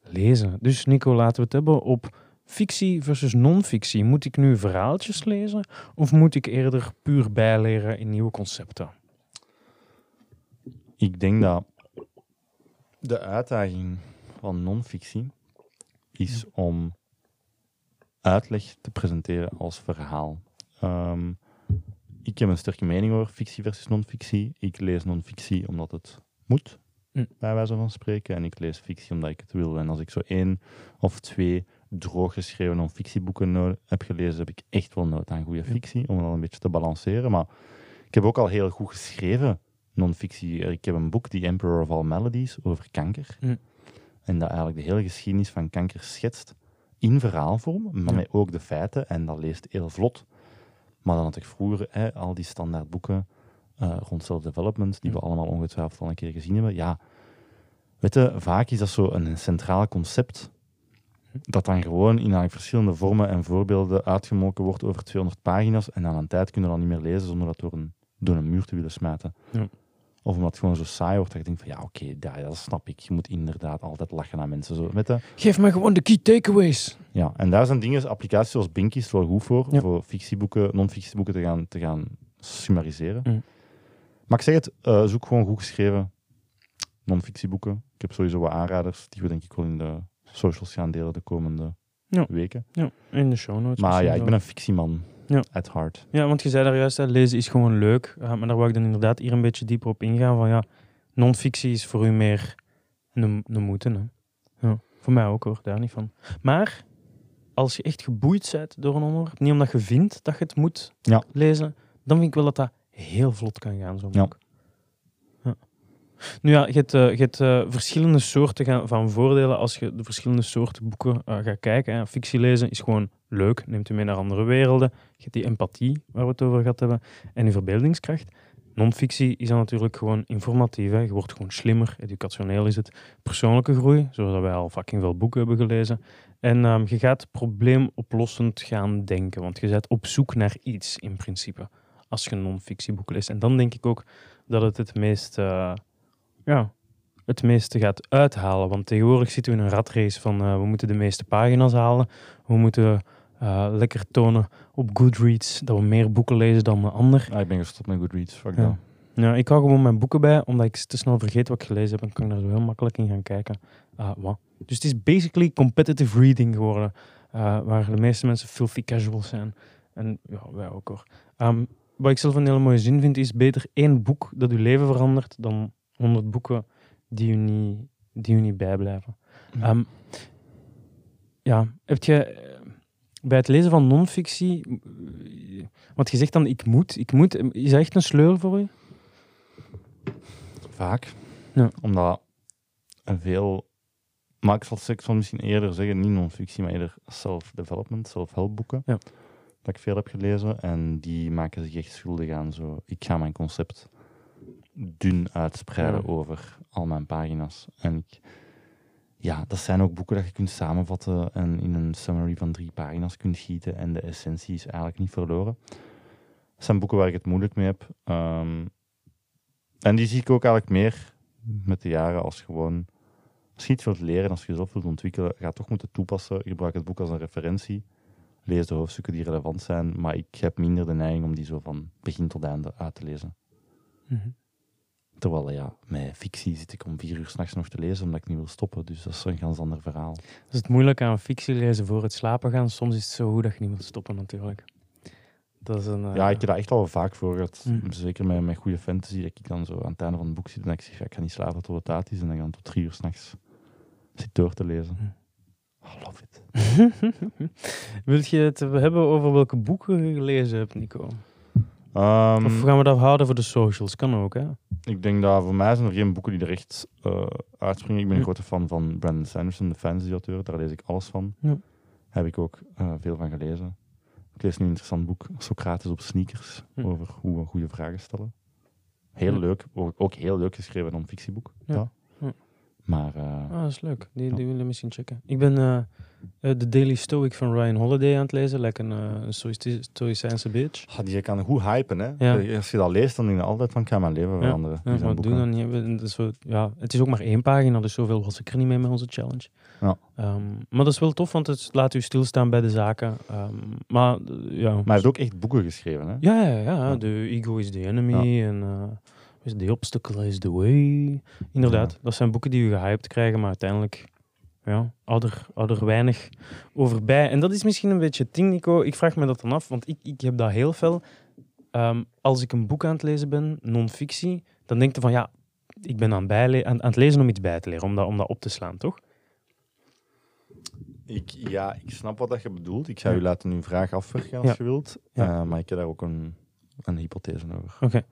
B: lezen. Dus Nico, laten we het hebben op fictie versus non-fictie. Moet ik nu verhaaltjes lezen of moet ik eerder puur bijleren in nieuwe concepten?
A: Ik denk dat de uitdaging van non-fictie is om uitleg te presenteren als verhaal. Um, ik heb een sterke mening over fictie versus non-fictie. Ik lees non-fictie omdat het moet, hm. bij wijze van spreken. En ik lees fictie omdat ik het wil. En als ik zo één of twee droog geschreven non-fictieboeken heb gelezen, heb ik echt wel nood aan goede fictie, om dat een beetje te balanceren. Maar Ik heb ook al heel goed geschreven non-fictie. Ik heb een boek, The Emperor of All Melodies, over kanker. Hm. En dat eigenlijk de hele geschiedenis van kanker schetst in verhaalvorm, maar met ook de feiten. En dat leest heel vlot. Maar dan had ik vroeger hè, al die standaard boeken uh, rond self-development, die we allemaal ongetwijfeld al een keer gezien hebben. Ja, weet je, vaak is dat zo een centraal concept dat dan gewoon in verschillende vormen en voorbeelden uitgemolken wordt over 200 pagina's en aan een tijd kunnen we dan niet meer lezen zonder dat door een, door een muur te willen smijten. Ja. Of omdat het gewoon zo saai wordt dat je denkt van ja, oké, okay, dat snap ik. Je moet inderdaad altijd lachen aan mensen. Zo, met de...
B: Geef me gewoon de key takeaways.
A: Ja, en daar zijn dingen, applicaties zoals Binky wel goed voor, voor fictieboeken, non-fictieboeken te gaan, te gaan summariseren. Mm. Maar ik zeg het, uh, zoek gewoon goed geschreven non-fictieboeken. Ik heb sowieso wat aanraders die we denk ik wel in de socials gaan delen de komende weken.
B: Ja, in de show notes.
A: Maar ja, ik ben een fictieman. Ja. At heart.
B: Ja, want je zei daar juist, hè, lezen is gewoon leuk. maar daar wou ik dan inderdaad hier een beetje dieper op ingaan. Van ja, non-fictie is voor u meer een, een moeten. Hè. Ja, voor mij ook hoor, daar niet van. Maar als je echt geboeid bent door een onderwerp, niet omdat je vindt dat je het moet lezen, dan vind ik wel dat dat heel vlot kan gaan, zo'n boek. Ja. Nu ja, je hebt, uh, je hebt uh, verschillende soorten van voordelen als je de verschillende soorten boeken uh, gaat kijken. Hè. Fictie lezen is gewoon leuk, neemt je mee naar andere werelden. Je hebt die empathie, waar we het over gehad hebben, en die verbeeldingskracht. Non-fictie is dan natuurlijk gewoon informatief. Hè. Je wordt gewoon slimmer, educationeel is het. Persoonlijke groei, zoals wij al fucking veel boeken hebben gelezen. En um, je gaat probleemoplossend gaan denken, want je bent op zoek naar iets in principe als je een non-fictieboek leest. En dan denk ik ook dat het het meest, uh, ja, het meeste gaat uithalen. Want tegenwoordig zitten we in een ratrace van uh, we moeten de meeste pagina's halen. We moeten uh, lekker tonen op Goodreads dat we meer boeken lezen dan de ander.
A: Ah, ik ben gestopt met Goodreads, fuck
B: ja. Ja, ik hou gewoon mijn boeken bij, omdat ik te snel vergeet wat ik gelezen heb en kan ik daar zo heel makkelijk in gaan kijken. Uh, wat. Dus het is basically competitive reading geworden, waar de meeste mensen filthy casual zijn. En ja, wij ook hoor. Um, wat ik zelf een hele mooie zin vind, is beter één boek dat uw leven verandert dan honderd boeken die u niet, die u niet bijblijven. Ja. Ehm, ja, heb je eh, bij het lezen van non-fictie, want je zegt dan ik moet, ik moet, is dat echt een sleur voor u?
A: Vaak. Ja. Omdat een veel, maar ik zal van misschien eerder zeggen, niet non-fictie, maar eerder self-development, self-help boeken. Ja dat ik veel heb gelezen. En die maken zich echt schuldig aan zo. Ik ga mijn concept dun uitspreiden over al mijn pagina's. En ik, ja, dat zijn ook boeken dat je kunt samenvatten en in een summary van drie pagina's kunt gieten. En de essentie is eigenlijk niet verloren. Dat zijn boeken waar ik het moeilijk mee heb. Ehm, en die zie ik ook eigenlijk meer met de jaren als gewoon. Als je iets wilt leren, als je jezelf wilt ontwikkelen, ga toch moeten toepassen. Ik gebruik het boek als een referentie lees de hoofdstukken die relevant zijn, maar ik heb minder de neiging om die zo van begin tot einde uit te lezen. Mhm. Terwijl, ja, met fictie zit ik om vier uur s'nachts nog te lezen omdat ik niet wil stoppen. Dus dat is een ganz ander verhaal.
B: Dat is het moeilijk aan fictie lezen voor het slapen gaan. Soms is het zo goed dat je niet wil stoppen, natuurlijk.
A: Dat is een, Ja, ik heb dat echt al vaak voor gehad. Mhm. Zeker met, met goede fantasy, dat ik dan zo aan het einde van het boek zit en ik zeg, ja, ik ga niet slapen tot het laat is. En dan tot drie uur s'nachts zit door te lezen. Mhm. I love it.
B: Wil je het hebben over welke boeken je gelezen hebt, Nico? Um, of gaan we dat houden voor de socials? Kan ook, hè?
A: Ik denk dat voor mij zijn er geen boeken die er echt uh, uitspringen. Ik ben een hm. grote fan van Brandon Sanderson, de fantasy-auteur. Daar lees ik alles van. Ja. Heb ik ook uh, veel van gelezen. Ik lees nu een interessant boek, Socrates op sneakers, hm. over hoe we goede vragen stellen. Heel leuk, ook heel leuk geschreven non-fictieboek. Ja. Maar, uh,
B: ah, dat is leuk. Die, die willen misschien checken. Ik ben uh, de Daily Stoic van Ryan Holiday aan het lezen. Lekker een uh, stoïcijnse bitch.
A: Ah, die kan goed hypen, hè. Ja. Als je dat leest, dan denk je altijd van, ga mijn leven veranderen.
B: Ja, doen dan niet. Ja, het is ook maar één pagina, dus zoveel was ik er niet mee met onze challenge. Ja. Um, maar dat is wel tof, want het laat u stilstaan bij de zaken. Um, maar, ja. Maar
A: hij heeft ook echt boeken geschreven, hè?
B: Ja, ja, ja. De Ego is the Enemy en... Is The Obstacle is the Way. Inderdaad, dat zijn boeken die u gehyped krijgen, maar uiteindelijk ja, ouder weinig over bij. En dat is misschien een beetje het ding, Nico. Ik vraag me dat dan af, want ik, ik heb dat heel veel. Um, als ik een boek aan het lezen ben, non-fictie, dan denk je van ja, ik ben aan, bijle aan, aan het lezen om iets bij te leren, om dat, om dat op te slaan, toch?
A: Ik, ja, ik snap wat dat je bedoelt. Ik zou je laten uw vraag afwerken als je wilt. Uh, maar ik heb daar ook een een hypothese over.
B: Oké.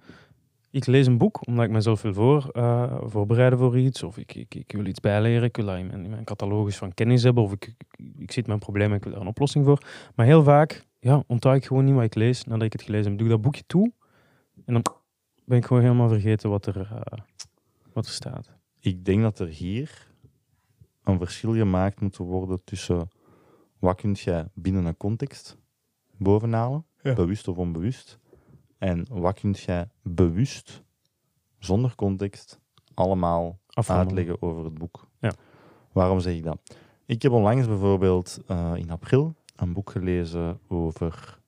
B: Ik lees een boek omdat ik mezelf wil voor, uh, voorbereiden voor iets. Of ik, ik, ik wil iets bijleren. Ik wil dat in mijn, in mijn catalogus van kennis hebben. Of ik, ik, ik zit met een probleem en ik wil daar een oplossing voor. Maar heel vaak ja, onthoud ik gewoon niet wat ik lees nadat ik het gelezen heb. Doe ik dat boekje toe en dan ben ik gewoon helemaal vergeten wat er, uh, wat er staat.
A: Ik denk dat er hier een verschil gemaakt moet worden tussen wat kun je binnen een context bovenhalen, bewust of onbewust, en wat kun je bewust, zonder context, allemaal uitleggen over het boek.
B: Ja.
A: Waarom zeg ik dat? Ik heb onlangs bijvoorbeeld uh, in april een boek gelezen over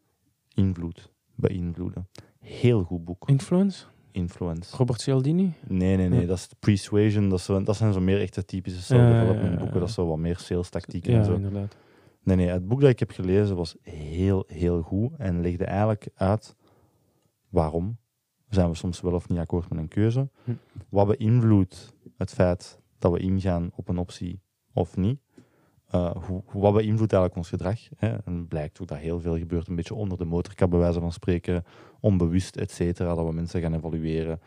A: invloed, beïnvloeden. Heel goed boek.
B: Influence?
A: Influence.
B: Robert Cialdini?
A: Nee, nee, nee. Dat is Persuasion. Dat, zo, dat zijn zo meer echte typische self-development boeken. Dat is zo wat meer sales tactieken en zo.
B: inderdaad.
A: Nee, nee. Het boek dat ik heb gelezen was heel, heel goed. En legde eigenlijk uit waarom zijn we soms wel of niet akkoord met een keuze. Hm. Wat beïnvloedt het feit dat we ingaan op een optie of niet. Uh, hoe, wat beïnvloedt eigenlijk ons gedrag? Hè? En blijkt ook dat heel veel gebeurt een beetje onder de motorkap, bij wijze van spreken, onbewust, et cetera, dat we mensen gaan evalueren.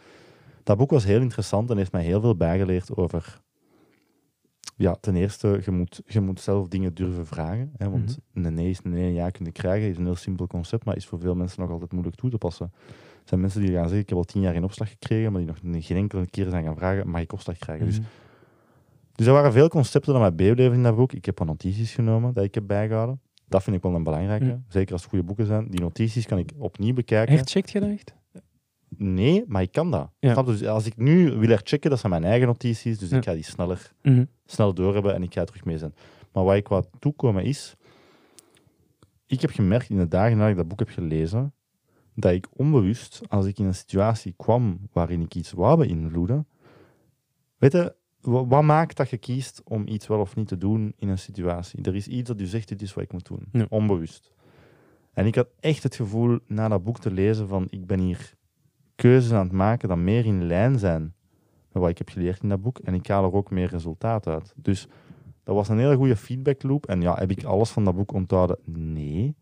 A: Dat boek was heel interessant en heeft mij heel veel bijgeleerd over... Ja, ten eerste, je moet, je moet zelf dingen durven vragen. Hè, want mm een nee is een nee, een ja kunnen krijgen, is een heel simpel concept, maar is voor veel mensen nog altijd moeilijk toe te passen. Er zijn mensen die gaan zeggen, ik heb al tien jaar in opslag gekregen, maar die nog geen enkele keer zijn gaan vragen, mag ik opslag krijgen? Dus mhm. Dus er waren veel concepten dat mij bijbleven in dat boek. Ik heb wat notities genomen dat ik heb bijgehouden. Dat vind ik wel een belangrijke. Zeker als het goede boeken zijn. Die notities kan ik opnieuw bekijken.
B: Echt, checkt je dat echt?
A: Nee, maar ik kan dat. Ja. Dus als ik nu wil herchecken, dat zijn mijn eigen notities. Dus ik ga die sneller, mm snel doorhebben en ik ga terug mee zijn. Maar waar ik wat toekomen is... Ik heb gemerkt in de dagen nadat ik dat boek heb gelezen, dat ik onbewust, als ik in een situatie kwam waarin ik iets wou beïnvloeden, weet je, wat maakt dat je kiest om iets wel of niet te doen in een situatie? Er is iets dat je zegt, dit is wat ik moet doen. Onbewust. En ik had echt het gevoel, na dat boek te lezen, van ik ben hier keuzes aan het maken dat meer in lijn zijn met wat ik heb geleerd in dat boek. En ik haal er ook meer resultaat uit. Dus dat was een hele goede feedback loop. En ja, heb ik alles van dat boek onthouden? Nee.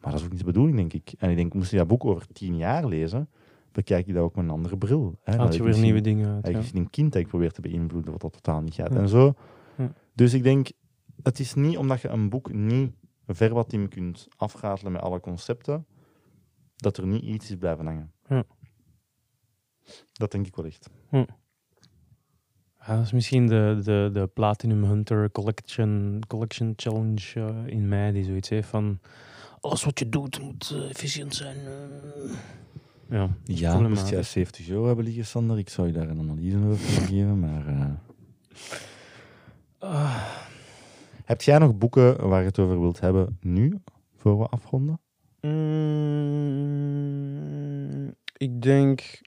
A: Maar dat is ook niet de bedoeling, denk ik. En ik denk, moest je dat boek over tien jaar lezen, bekijk je dat ook met een andere bril.
B: Hè. Haal je weer nieuwe dingen uit.
A: Je ja. een kind dat ik probeer te beïnvloeden, wat dat totaal niet gaat. En zo. Dus ik denk, het is niet omdat je een boek niet verbatim kunt afratelen met alle concepten, dat er niet iets is blijven hangen. Dat denk ik wel echt.
B: Ja. dat is misschien de, de, de Platinum Hunter Collection, collection Challenge uh, in mei, die zoiets heeft van alles wat je doet moet uh, efficiënt zijn. Uh. Ja,
A: ja moest jij 70 euro hebben liggen, Sander, ik zou je daar een analyse over geven, maar... Heb jij nog boeken waar je het over wilt hebben nu, voor we afronden?
B: Mm, ik denk...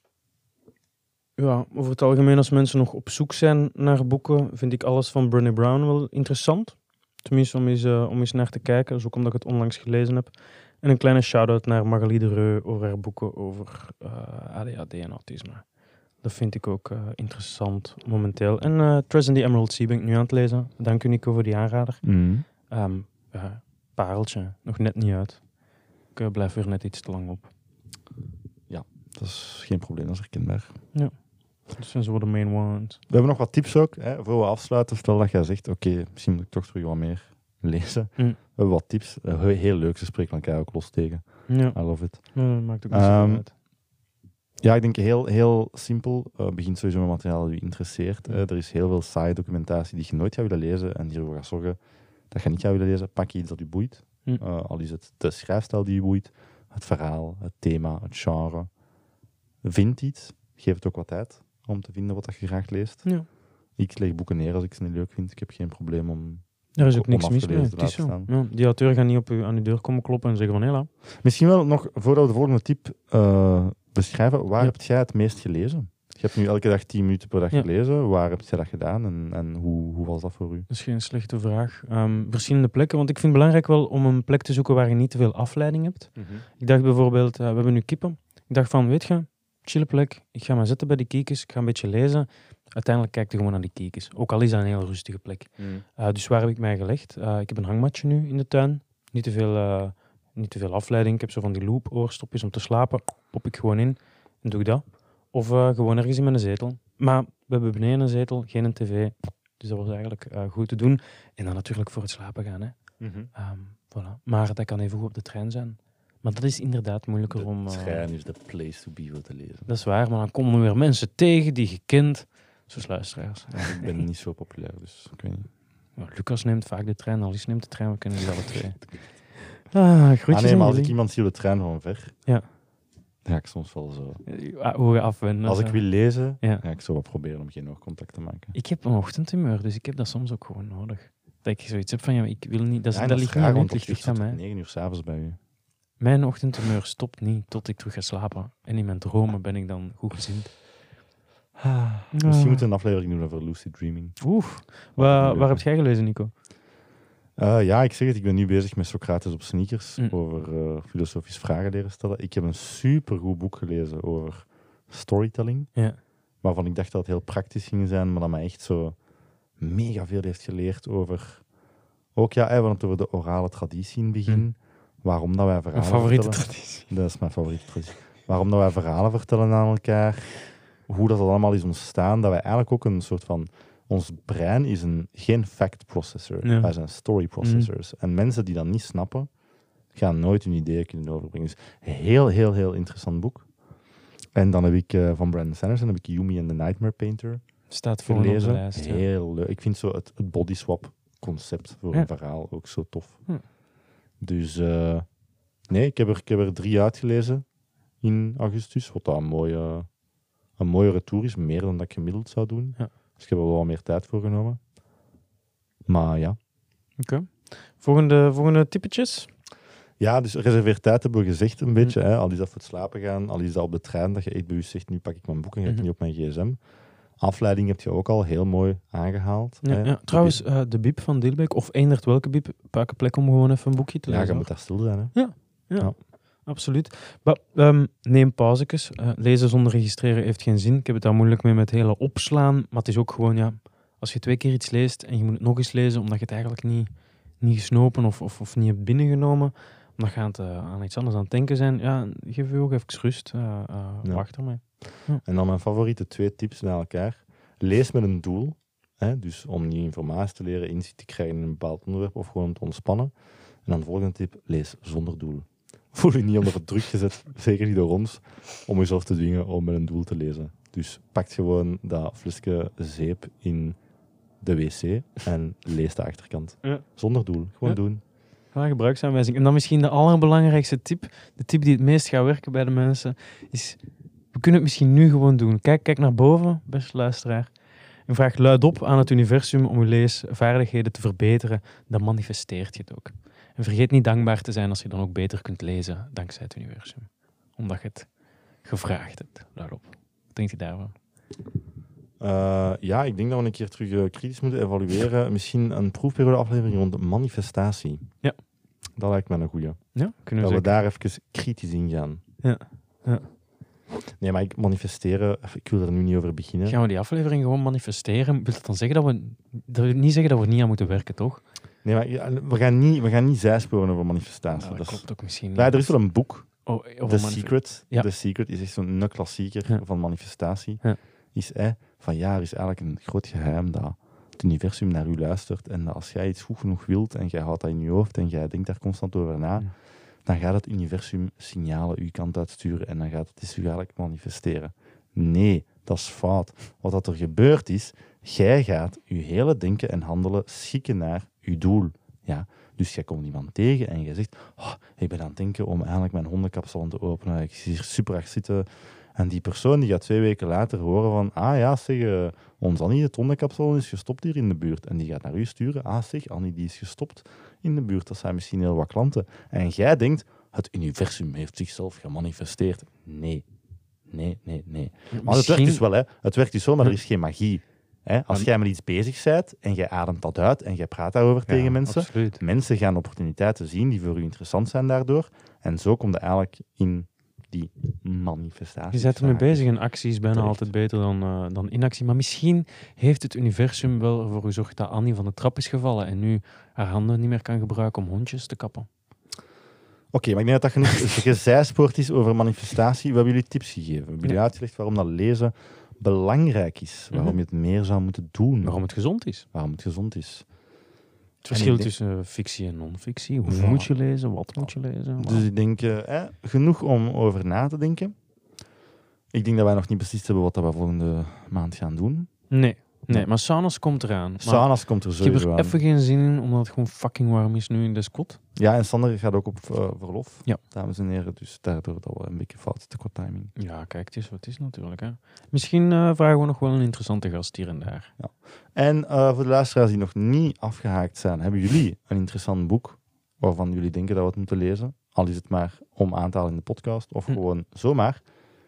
B: Ja, over het algemeen als mensen nog op zoek zijn naar boeken, vind ik alles van Brené Brown wel interessant. Tenminste, om eens, uh, om eens naar te kijken. Dus ook omdat ik het onlangs gelezen heb. En een kleine shout-out naar Magali de Reu over haar boeken over uh, eh, ADHD en autisme. Dat vind ik ook uh, interessant momenteel. En uh, Tres and the Emerald Sea ben ik nu aan het lezen. Dank u Nico voor die aanrader.
A: Mm.
B: Um, pareltje, nog net niet uit. Ik blijf er net iets te lang op.
A: Ja, dat is geen probleem, dat is herkenbaar.
B: Ja. Dat zijn zo de main ones.
A: We hebben nog wat tips ook, hè, voor we afsluiten. Stel dat jij zegt, oké, misschien moet ik toch terug wat meer lezen. Mm. We hebben wat tips. Uh, heel leuk, ze spreken elkaar ook los tegen.
B: Ja.
A: I love it.
B: Ja, maakt ook niet um, uit.
A: Ja, ik denk heel, heel simpel. Uh, begint sowieso met materiaal dat je interesseert. Uh, er is heel veel saaie documentatie die je nooit gaat willen lezen en die ervoor gaat zorgen dat je niet gaat willen lezen. Pak iets dat je boeit. Mm. al is het de schrijfstijl die je boeit, het verhaal, het thema, het genre. Vind iets. Geef het ook wat tijd om te vinden wat je graag leest.
B: Ja.
A: Ik leg boeken neer als ik ze niet leuk vind. Ik heb geen probleem om
B: er is ook niks mis mee. Het is zo. Ja, die auteur gaat niet op u, aan uw deur komen kloppen en zeggen van hela.
A: Misschien wel nog, voordat we de volgende tip uh, beschrijven, waar heb jij het meest gelezen? Je hebt nu elke dag 10 minuten per dag gelezen. Waar heb je dat gedaan en, en hoe, hoe was dat voor u?
B: Dat is geen slechte vraag. Um, verschillende plekken, want ik vind het belangrijk wel om een plek te zoeken waar je niet te veel afleiding hebt. Mm -hmm. Ik dacht bijvoorbeeld, uh, we hebben nu kippen. Ik dacht van, weet je, chille plek. Ik ga maar zitten bij die kiekers, ik ga een beetje lezen uiteindelijk kijkt je gewoon naar die kiekers. Ook al is dat een heel rustige plek. Mm. Uh, dus waar heb ik mij gelegd? Uh, ik heb een hangmatje nu in de tuin. Niet te veel uh, niet te veel afleiding. Ik heb zo van die loop oorstopjes om te slapen. Pop ik gewoon in en doe ik dat. Of gewoon ergens in mijn zetel. Maar we hebben beneden een zetel, geen een tv. Dus dat was eigenlijk goed te doen. En dan natuurlijk voor het slapen gaan. Hè. Mm -hmm. um, voilà. Maar dat kan even goed op de trein zijn. Maar dat is inderdaad moeilijker
A: de
B: om...
A: De trein is de place to be voor te lezen.
B: Dat is waar, maar dan komen er weer mensen tegen die je kent. Zoals luisteraars.
A: Ja, ik ben niet zo populair, dus ik weet niet.
B: Ja, Lucas neemt vaak de trein, Alice neemt de trein, we kennen die alle twee.
A: Ah, ah nee, maar als ik iemand zie op de trein van ver,
B: ja.
A: ga ik soms wel zo...
B: Hoe afwenden.
A: Als ik wil lezen, ja. ga ik zo wat proberen om geen oogcontact te maken.
B: Ik heb een ochtendhumeur, dus ik heb dat soms ook gewoon nodig. Dat ik zoiets heb van, ja, ik wil niet... Dat,
A: ja,
B: dat, ligt niet
A: ligt aan mij. 9 uur s'avonds bij u.
B: Mijn ochtendhumeur stopt niet tot ik terug ga slapen. En in mijn dromen ben ik dan goed gezind.
A: Ah, misschien moeten we een aflevering doen over lucid dreaming.
B: Oef. Waar, waar heb jij gelezen, Nico?
A: Uh, ja, ik zeg het, ik ben nu bezig met Socrates op sneakers mm. over uh, filosofische vragen leren stellen. Ik heb een supergoed boek gelezen over storytelling.
B: Ja.
A: Waarvan ik dacht dat het heel praktisch ging zijn, maar dat mij echt zo mega veel heeft geleerd over... Ook ja, we hadden het over de orale traditie in het begin. Mm. Waarom dat wij verhalen
B: Mijn favoriete
A: vertellen.
B: traditie.
A: Dat is mijn favoriete traditie. Waarom dat wij verhalen vertellen aan elkaar. Hoe dat allemaal is ontstaan. Dat wij eigenlijk ook een soort van ons brein is een, geen fact processor. Ja. Wij zijn story processors. Mm. En mensen die dat niet snappen, gaan nooit hun ideeën kunnen overbrengen. Dus heel, heel, heel interessant boek. En dan heb ik uh, van Brandon Sanderson heb ik Yumi and the Nightmare Painter
B: Staat voor gelezen. de lijst.
A: Heel leuk. Ik vind zo het, het body swap concept voor ja. een verhaal ook zo tof.
B: Hm.
A: Dus uh, nee, ik heb, er, ik heb er drie uitgelezen in augustus. Wat een mooie, een mooie retour is. Meer dan dat ik gemiddeld zou doen.
B: Ja.
A: Dus ik heb er wel wat meer tijd voor genomen. Maar ja.
B: Oké. Okay. Volgende, volgende typetjes?
A: Ja, dus reserveer tijd hebben we gezegd een beetje. Mm. Hè. Al is dat voor het slapen gaan, al is dat op de trein dat je echt zegt, nu pak ik mijn boek en ga ik mm -hmm. niet op mijn gsm. Afleiding heb je ook al heel mooi aangehaald.
B: Ja, ja. Trouwens, uh, de Bib van Dilbeek, of eendert welke Bib, pak een plek om gewoon even een boekje te lezen.
A: Ja, je moet daar stil zijn. Hè.
B: Ja, ja, ja. absoluut. Maar, um, neem pauzes. Uh, lezen zonder registreren heeft geen zin. Ik heb het daar moeilijk mee met hele opslaan. Maar het is ook gewoon, ja, als je twee keer iets leest en je moet het nog eens lezen, omdat je het eigenlijk niet, niet gesnopen of, of, of niet hebt binnengenomen, omdat je aan, het, uh, aan iets anders aan het denken zijn, ja, geef je ook even rust. Uh, ja. Wacht ermee.
A: Ja. En dan mijn favoriete twee tips naar elkaar. Lees met een doel. Hè, dus om nieuwe informatie te leren, inzicht te krijgen in een bepaald onderwerp of gewoon om te ontspannen. En dan de volgende tip, lees zonder doel. Voel je niet onder druk gezet, zeker niet door ons, om jezelf te dwingen om met een doel te lezen. Dus pak gewoon dat flesje zeep in de wc en lees de achterkant.
B: Ja.
A: Zonder doel, gewoon ja. doen.
B: Ja, gebruiksaanwijzing. En dan misschien de allerbelangrijkste tip, de tip die het meest gaat werken bij de mensen, is we kunnen het misschien nu gewoon doen. Kijk, kijk naar boven, beste luisteraar. En vraag luidop aan het universum om je leesvaardigheden te verbeteren. Dan manifesteert je het ook. En vergeet niet dankbaar te zijn als je dan ook beter kunt lezen dankzij het universum. Omdat je het gevraagd hebt. Luidop. Wat denkt je daarvan?
A: Uh, ja, ik denk dat we een keer terug uh, kritisch moeten evalueren. Misschien een proefperiode aflevering rond manifestatie.
B: Ja.
A: Dat lijkt me een goeie.
B: Ja, kunnen
A: we
B: dat
A: we daar even kritisch in gaan.
B: Ja. ja.
A: Nee, maar ik manifesteren, ik wil er nu niet over beginnen.
B: Gaan we die aflevering gewoon manifesteren? Wil dat dan zeggen dat we, dat we niet zeggen dat we niet aan moeten werken, toch?
A: Nee, maar we gaan niet, we gaan niet zijsporen over manifestatie.
B: Ja, dat, klopt ook misschien niet.
A: Ja, er is wel een boek.
B: Oh,
A: The Secret. Ja. The Secret is echt zo'n klassieker ja. van manifestatie.
B: Ja.
A: Is eh, van ja, er is eigenlijk een groot geheim dat het universum naar u luistert. En als jij iets goed genoeg wilt en jij houdt dat in je hoofd en jij denkt daar constant over na, ja. dan gaat het universum signalen uw kant uitsturen en dan gaat het dus eigenlijk manifesteren. Nee, dat is fout. Wat dat er gebeurt is, jij gaat je hele denken en handelen schikken naar uw doel. Ja, dus jij komt iemand tegen en je zegt, oh, ik ben aan het denken om eigenlijk mijn hondenkapsel te openen. Ik zie hier super hard zitten. En die persoon die gaat twee weken later horen van, ah ja, zeg, uh, ons Annie, het hondenkapsel is gestopt hier in de buurt. En die gaat naar u sturen, ah zeg, Annie die is gestopt in de buurt. Dat zijn misschien heel wat klanten. En jij denkt, het universum heeft zichzelf gemanifesteerd. Nee, nee, nee, nee. Maar misschien... het werkt dus wel, hè. Het werkt dus zo, maar er is geen magie. Hè? Als jij met iets bezig bent en jij ademt dat uit en jij praat daarover ja, tegen mensen,
B: absoluut.
A: mensen gaan opportuniteiten zien die voor u interessant zijn daardoor. En zo komt je eigenlijk in die manifestatie.
B: Je bent ermee bezig en actie is bijna altijd beter dan, uh, dan inactie. Maar misschien heeft het universum wel ervoor gezorgd dat Annie van de trap is gevallen en nu haar handen niet meer kan gebruiken om hondjes te kappen.
A: Oké, maar ik denk dat dat genoeg gezijspoord is over manifestatie. We hebben jullie tips gegeven. We hebben jullie uitgelegd waarom dat lezen belangrijk is. Waarom mhm. je het meer zou moeten doen.
B: Waarom het gezond is.
A: Waarom het gezond is.
B: Het verschil tussen fictie en non-fictie. Hoe moet je lezen? Wat moet je lezen?
A: Dus ik denk, eh, genoeg om over na te denken. Ik denk dat wij nog niet beslist hebben wat we volgende maand gaan doen.
B: Nee. Nee, maar Sanas komt eraan.
A: Sanas komt er sowieso
B: Ik heb er even geen zin in, omdat het gewoon fucking warm is nu in de Scot.
A: Ja, en Sander gaat ook op uh, verlof.
B: Ja.
A: Dames en heren, dus daardoor dat wel een beetje fout te kort timing.
B: Ja, kijk, het is wat het is natuurlijk. Hè. Misschien uh, vragen we nog wel een interessante gast hier en daar.
A: Ja. En uh, voor de luisteraars die nog niet afgehaakt zijn, hebben jullie een interessant boek waarvan jullie denken dat we het moeten lezen? Al is het maar om aan te halen in de podcast of hm. gewoon zomaar.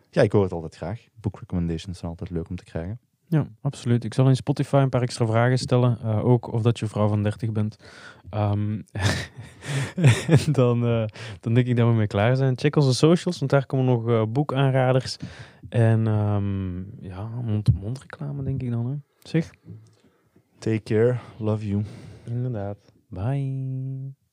A: Ja, ik hoor het altijd graag. Book recommendations zijn altijd leuk om te krijgen.
B: Ja, absoluut. Ik zal in Spotify een paar extra vragen stellen. Uh, ook of dat je vrouw van 30 bent. Um, en dan, uh, dan denk ik dat we mee klaar zijn. Check onze socials, want daar komen nog uh, boekaanraders. En um, ja, mond-to-mond reclame denk ik dan. Hè. Zeg.
A: Take care. Love you.
B: Inderdaad. Bye.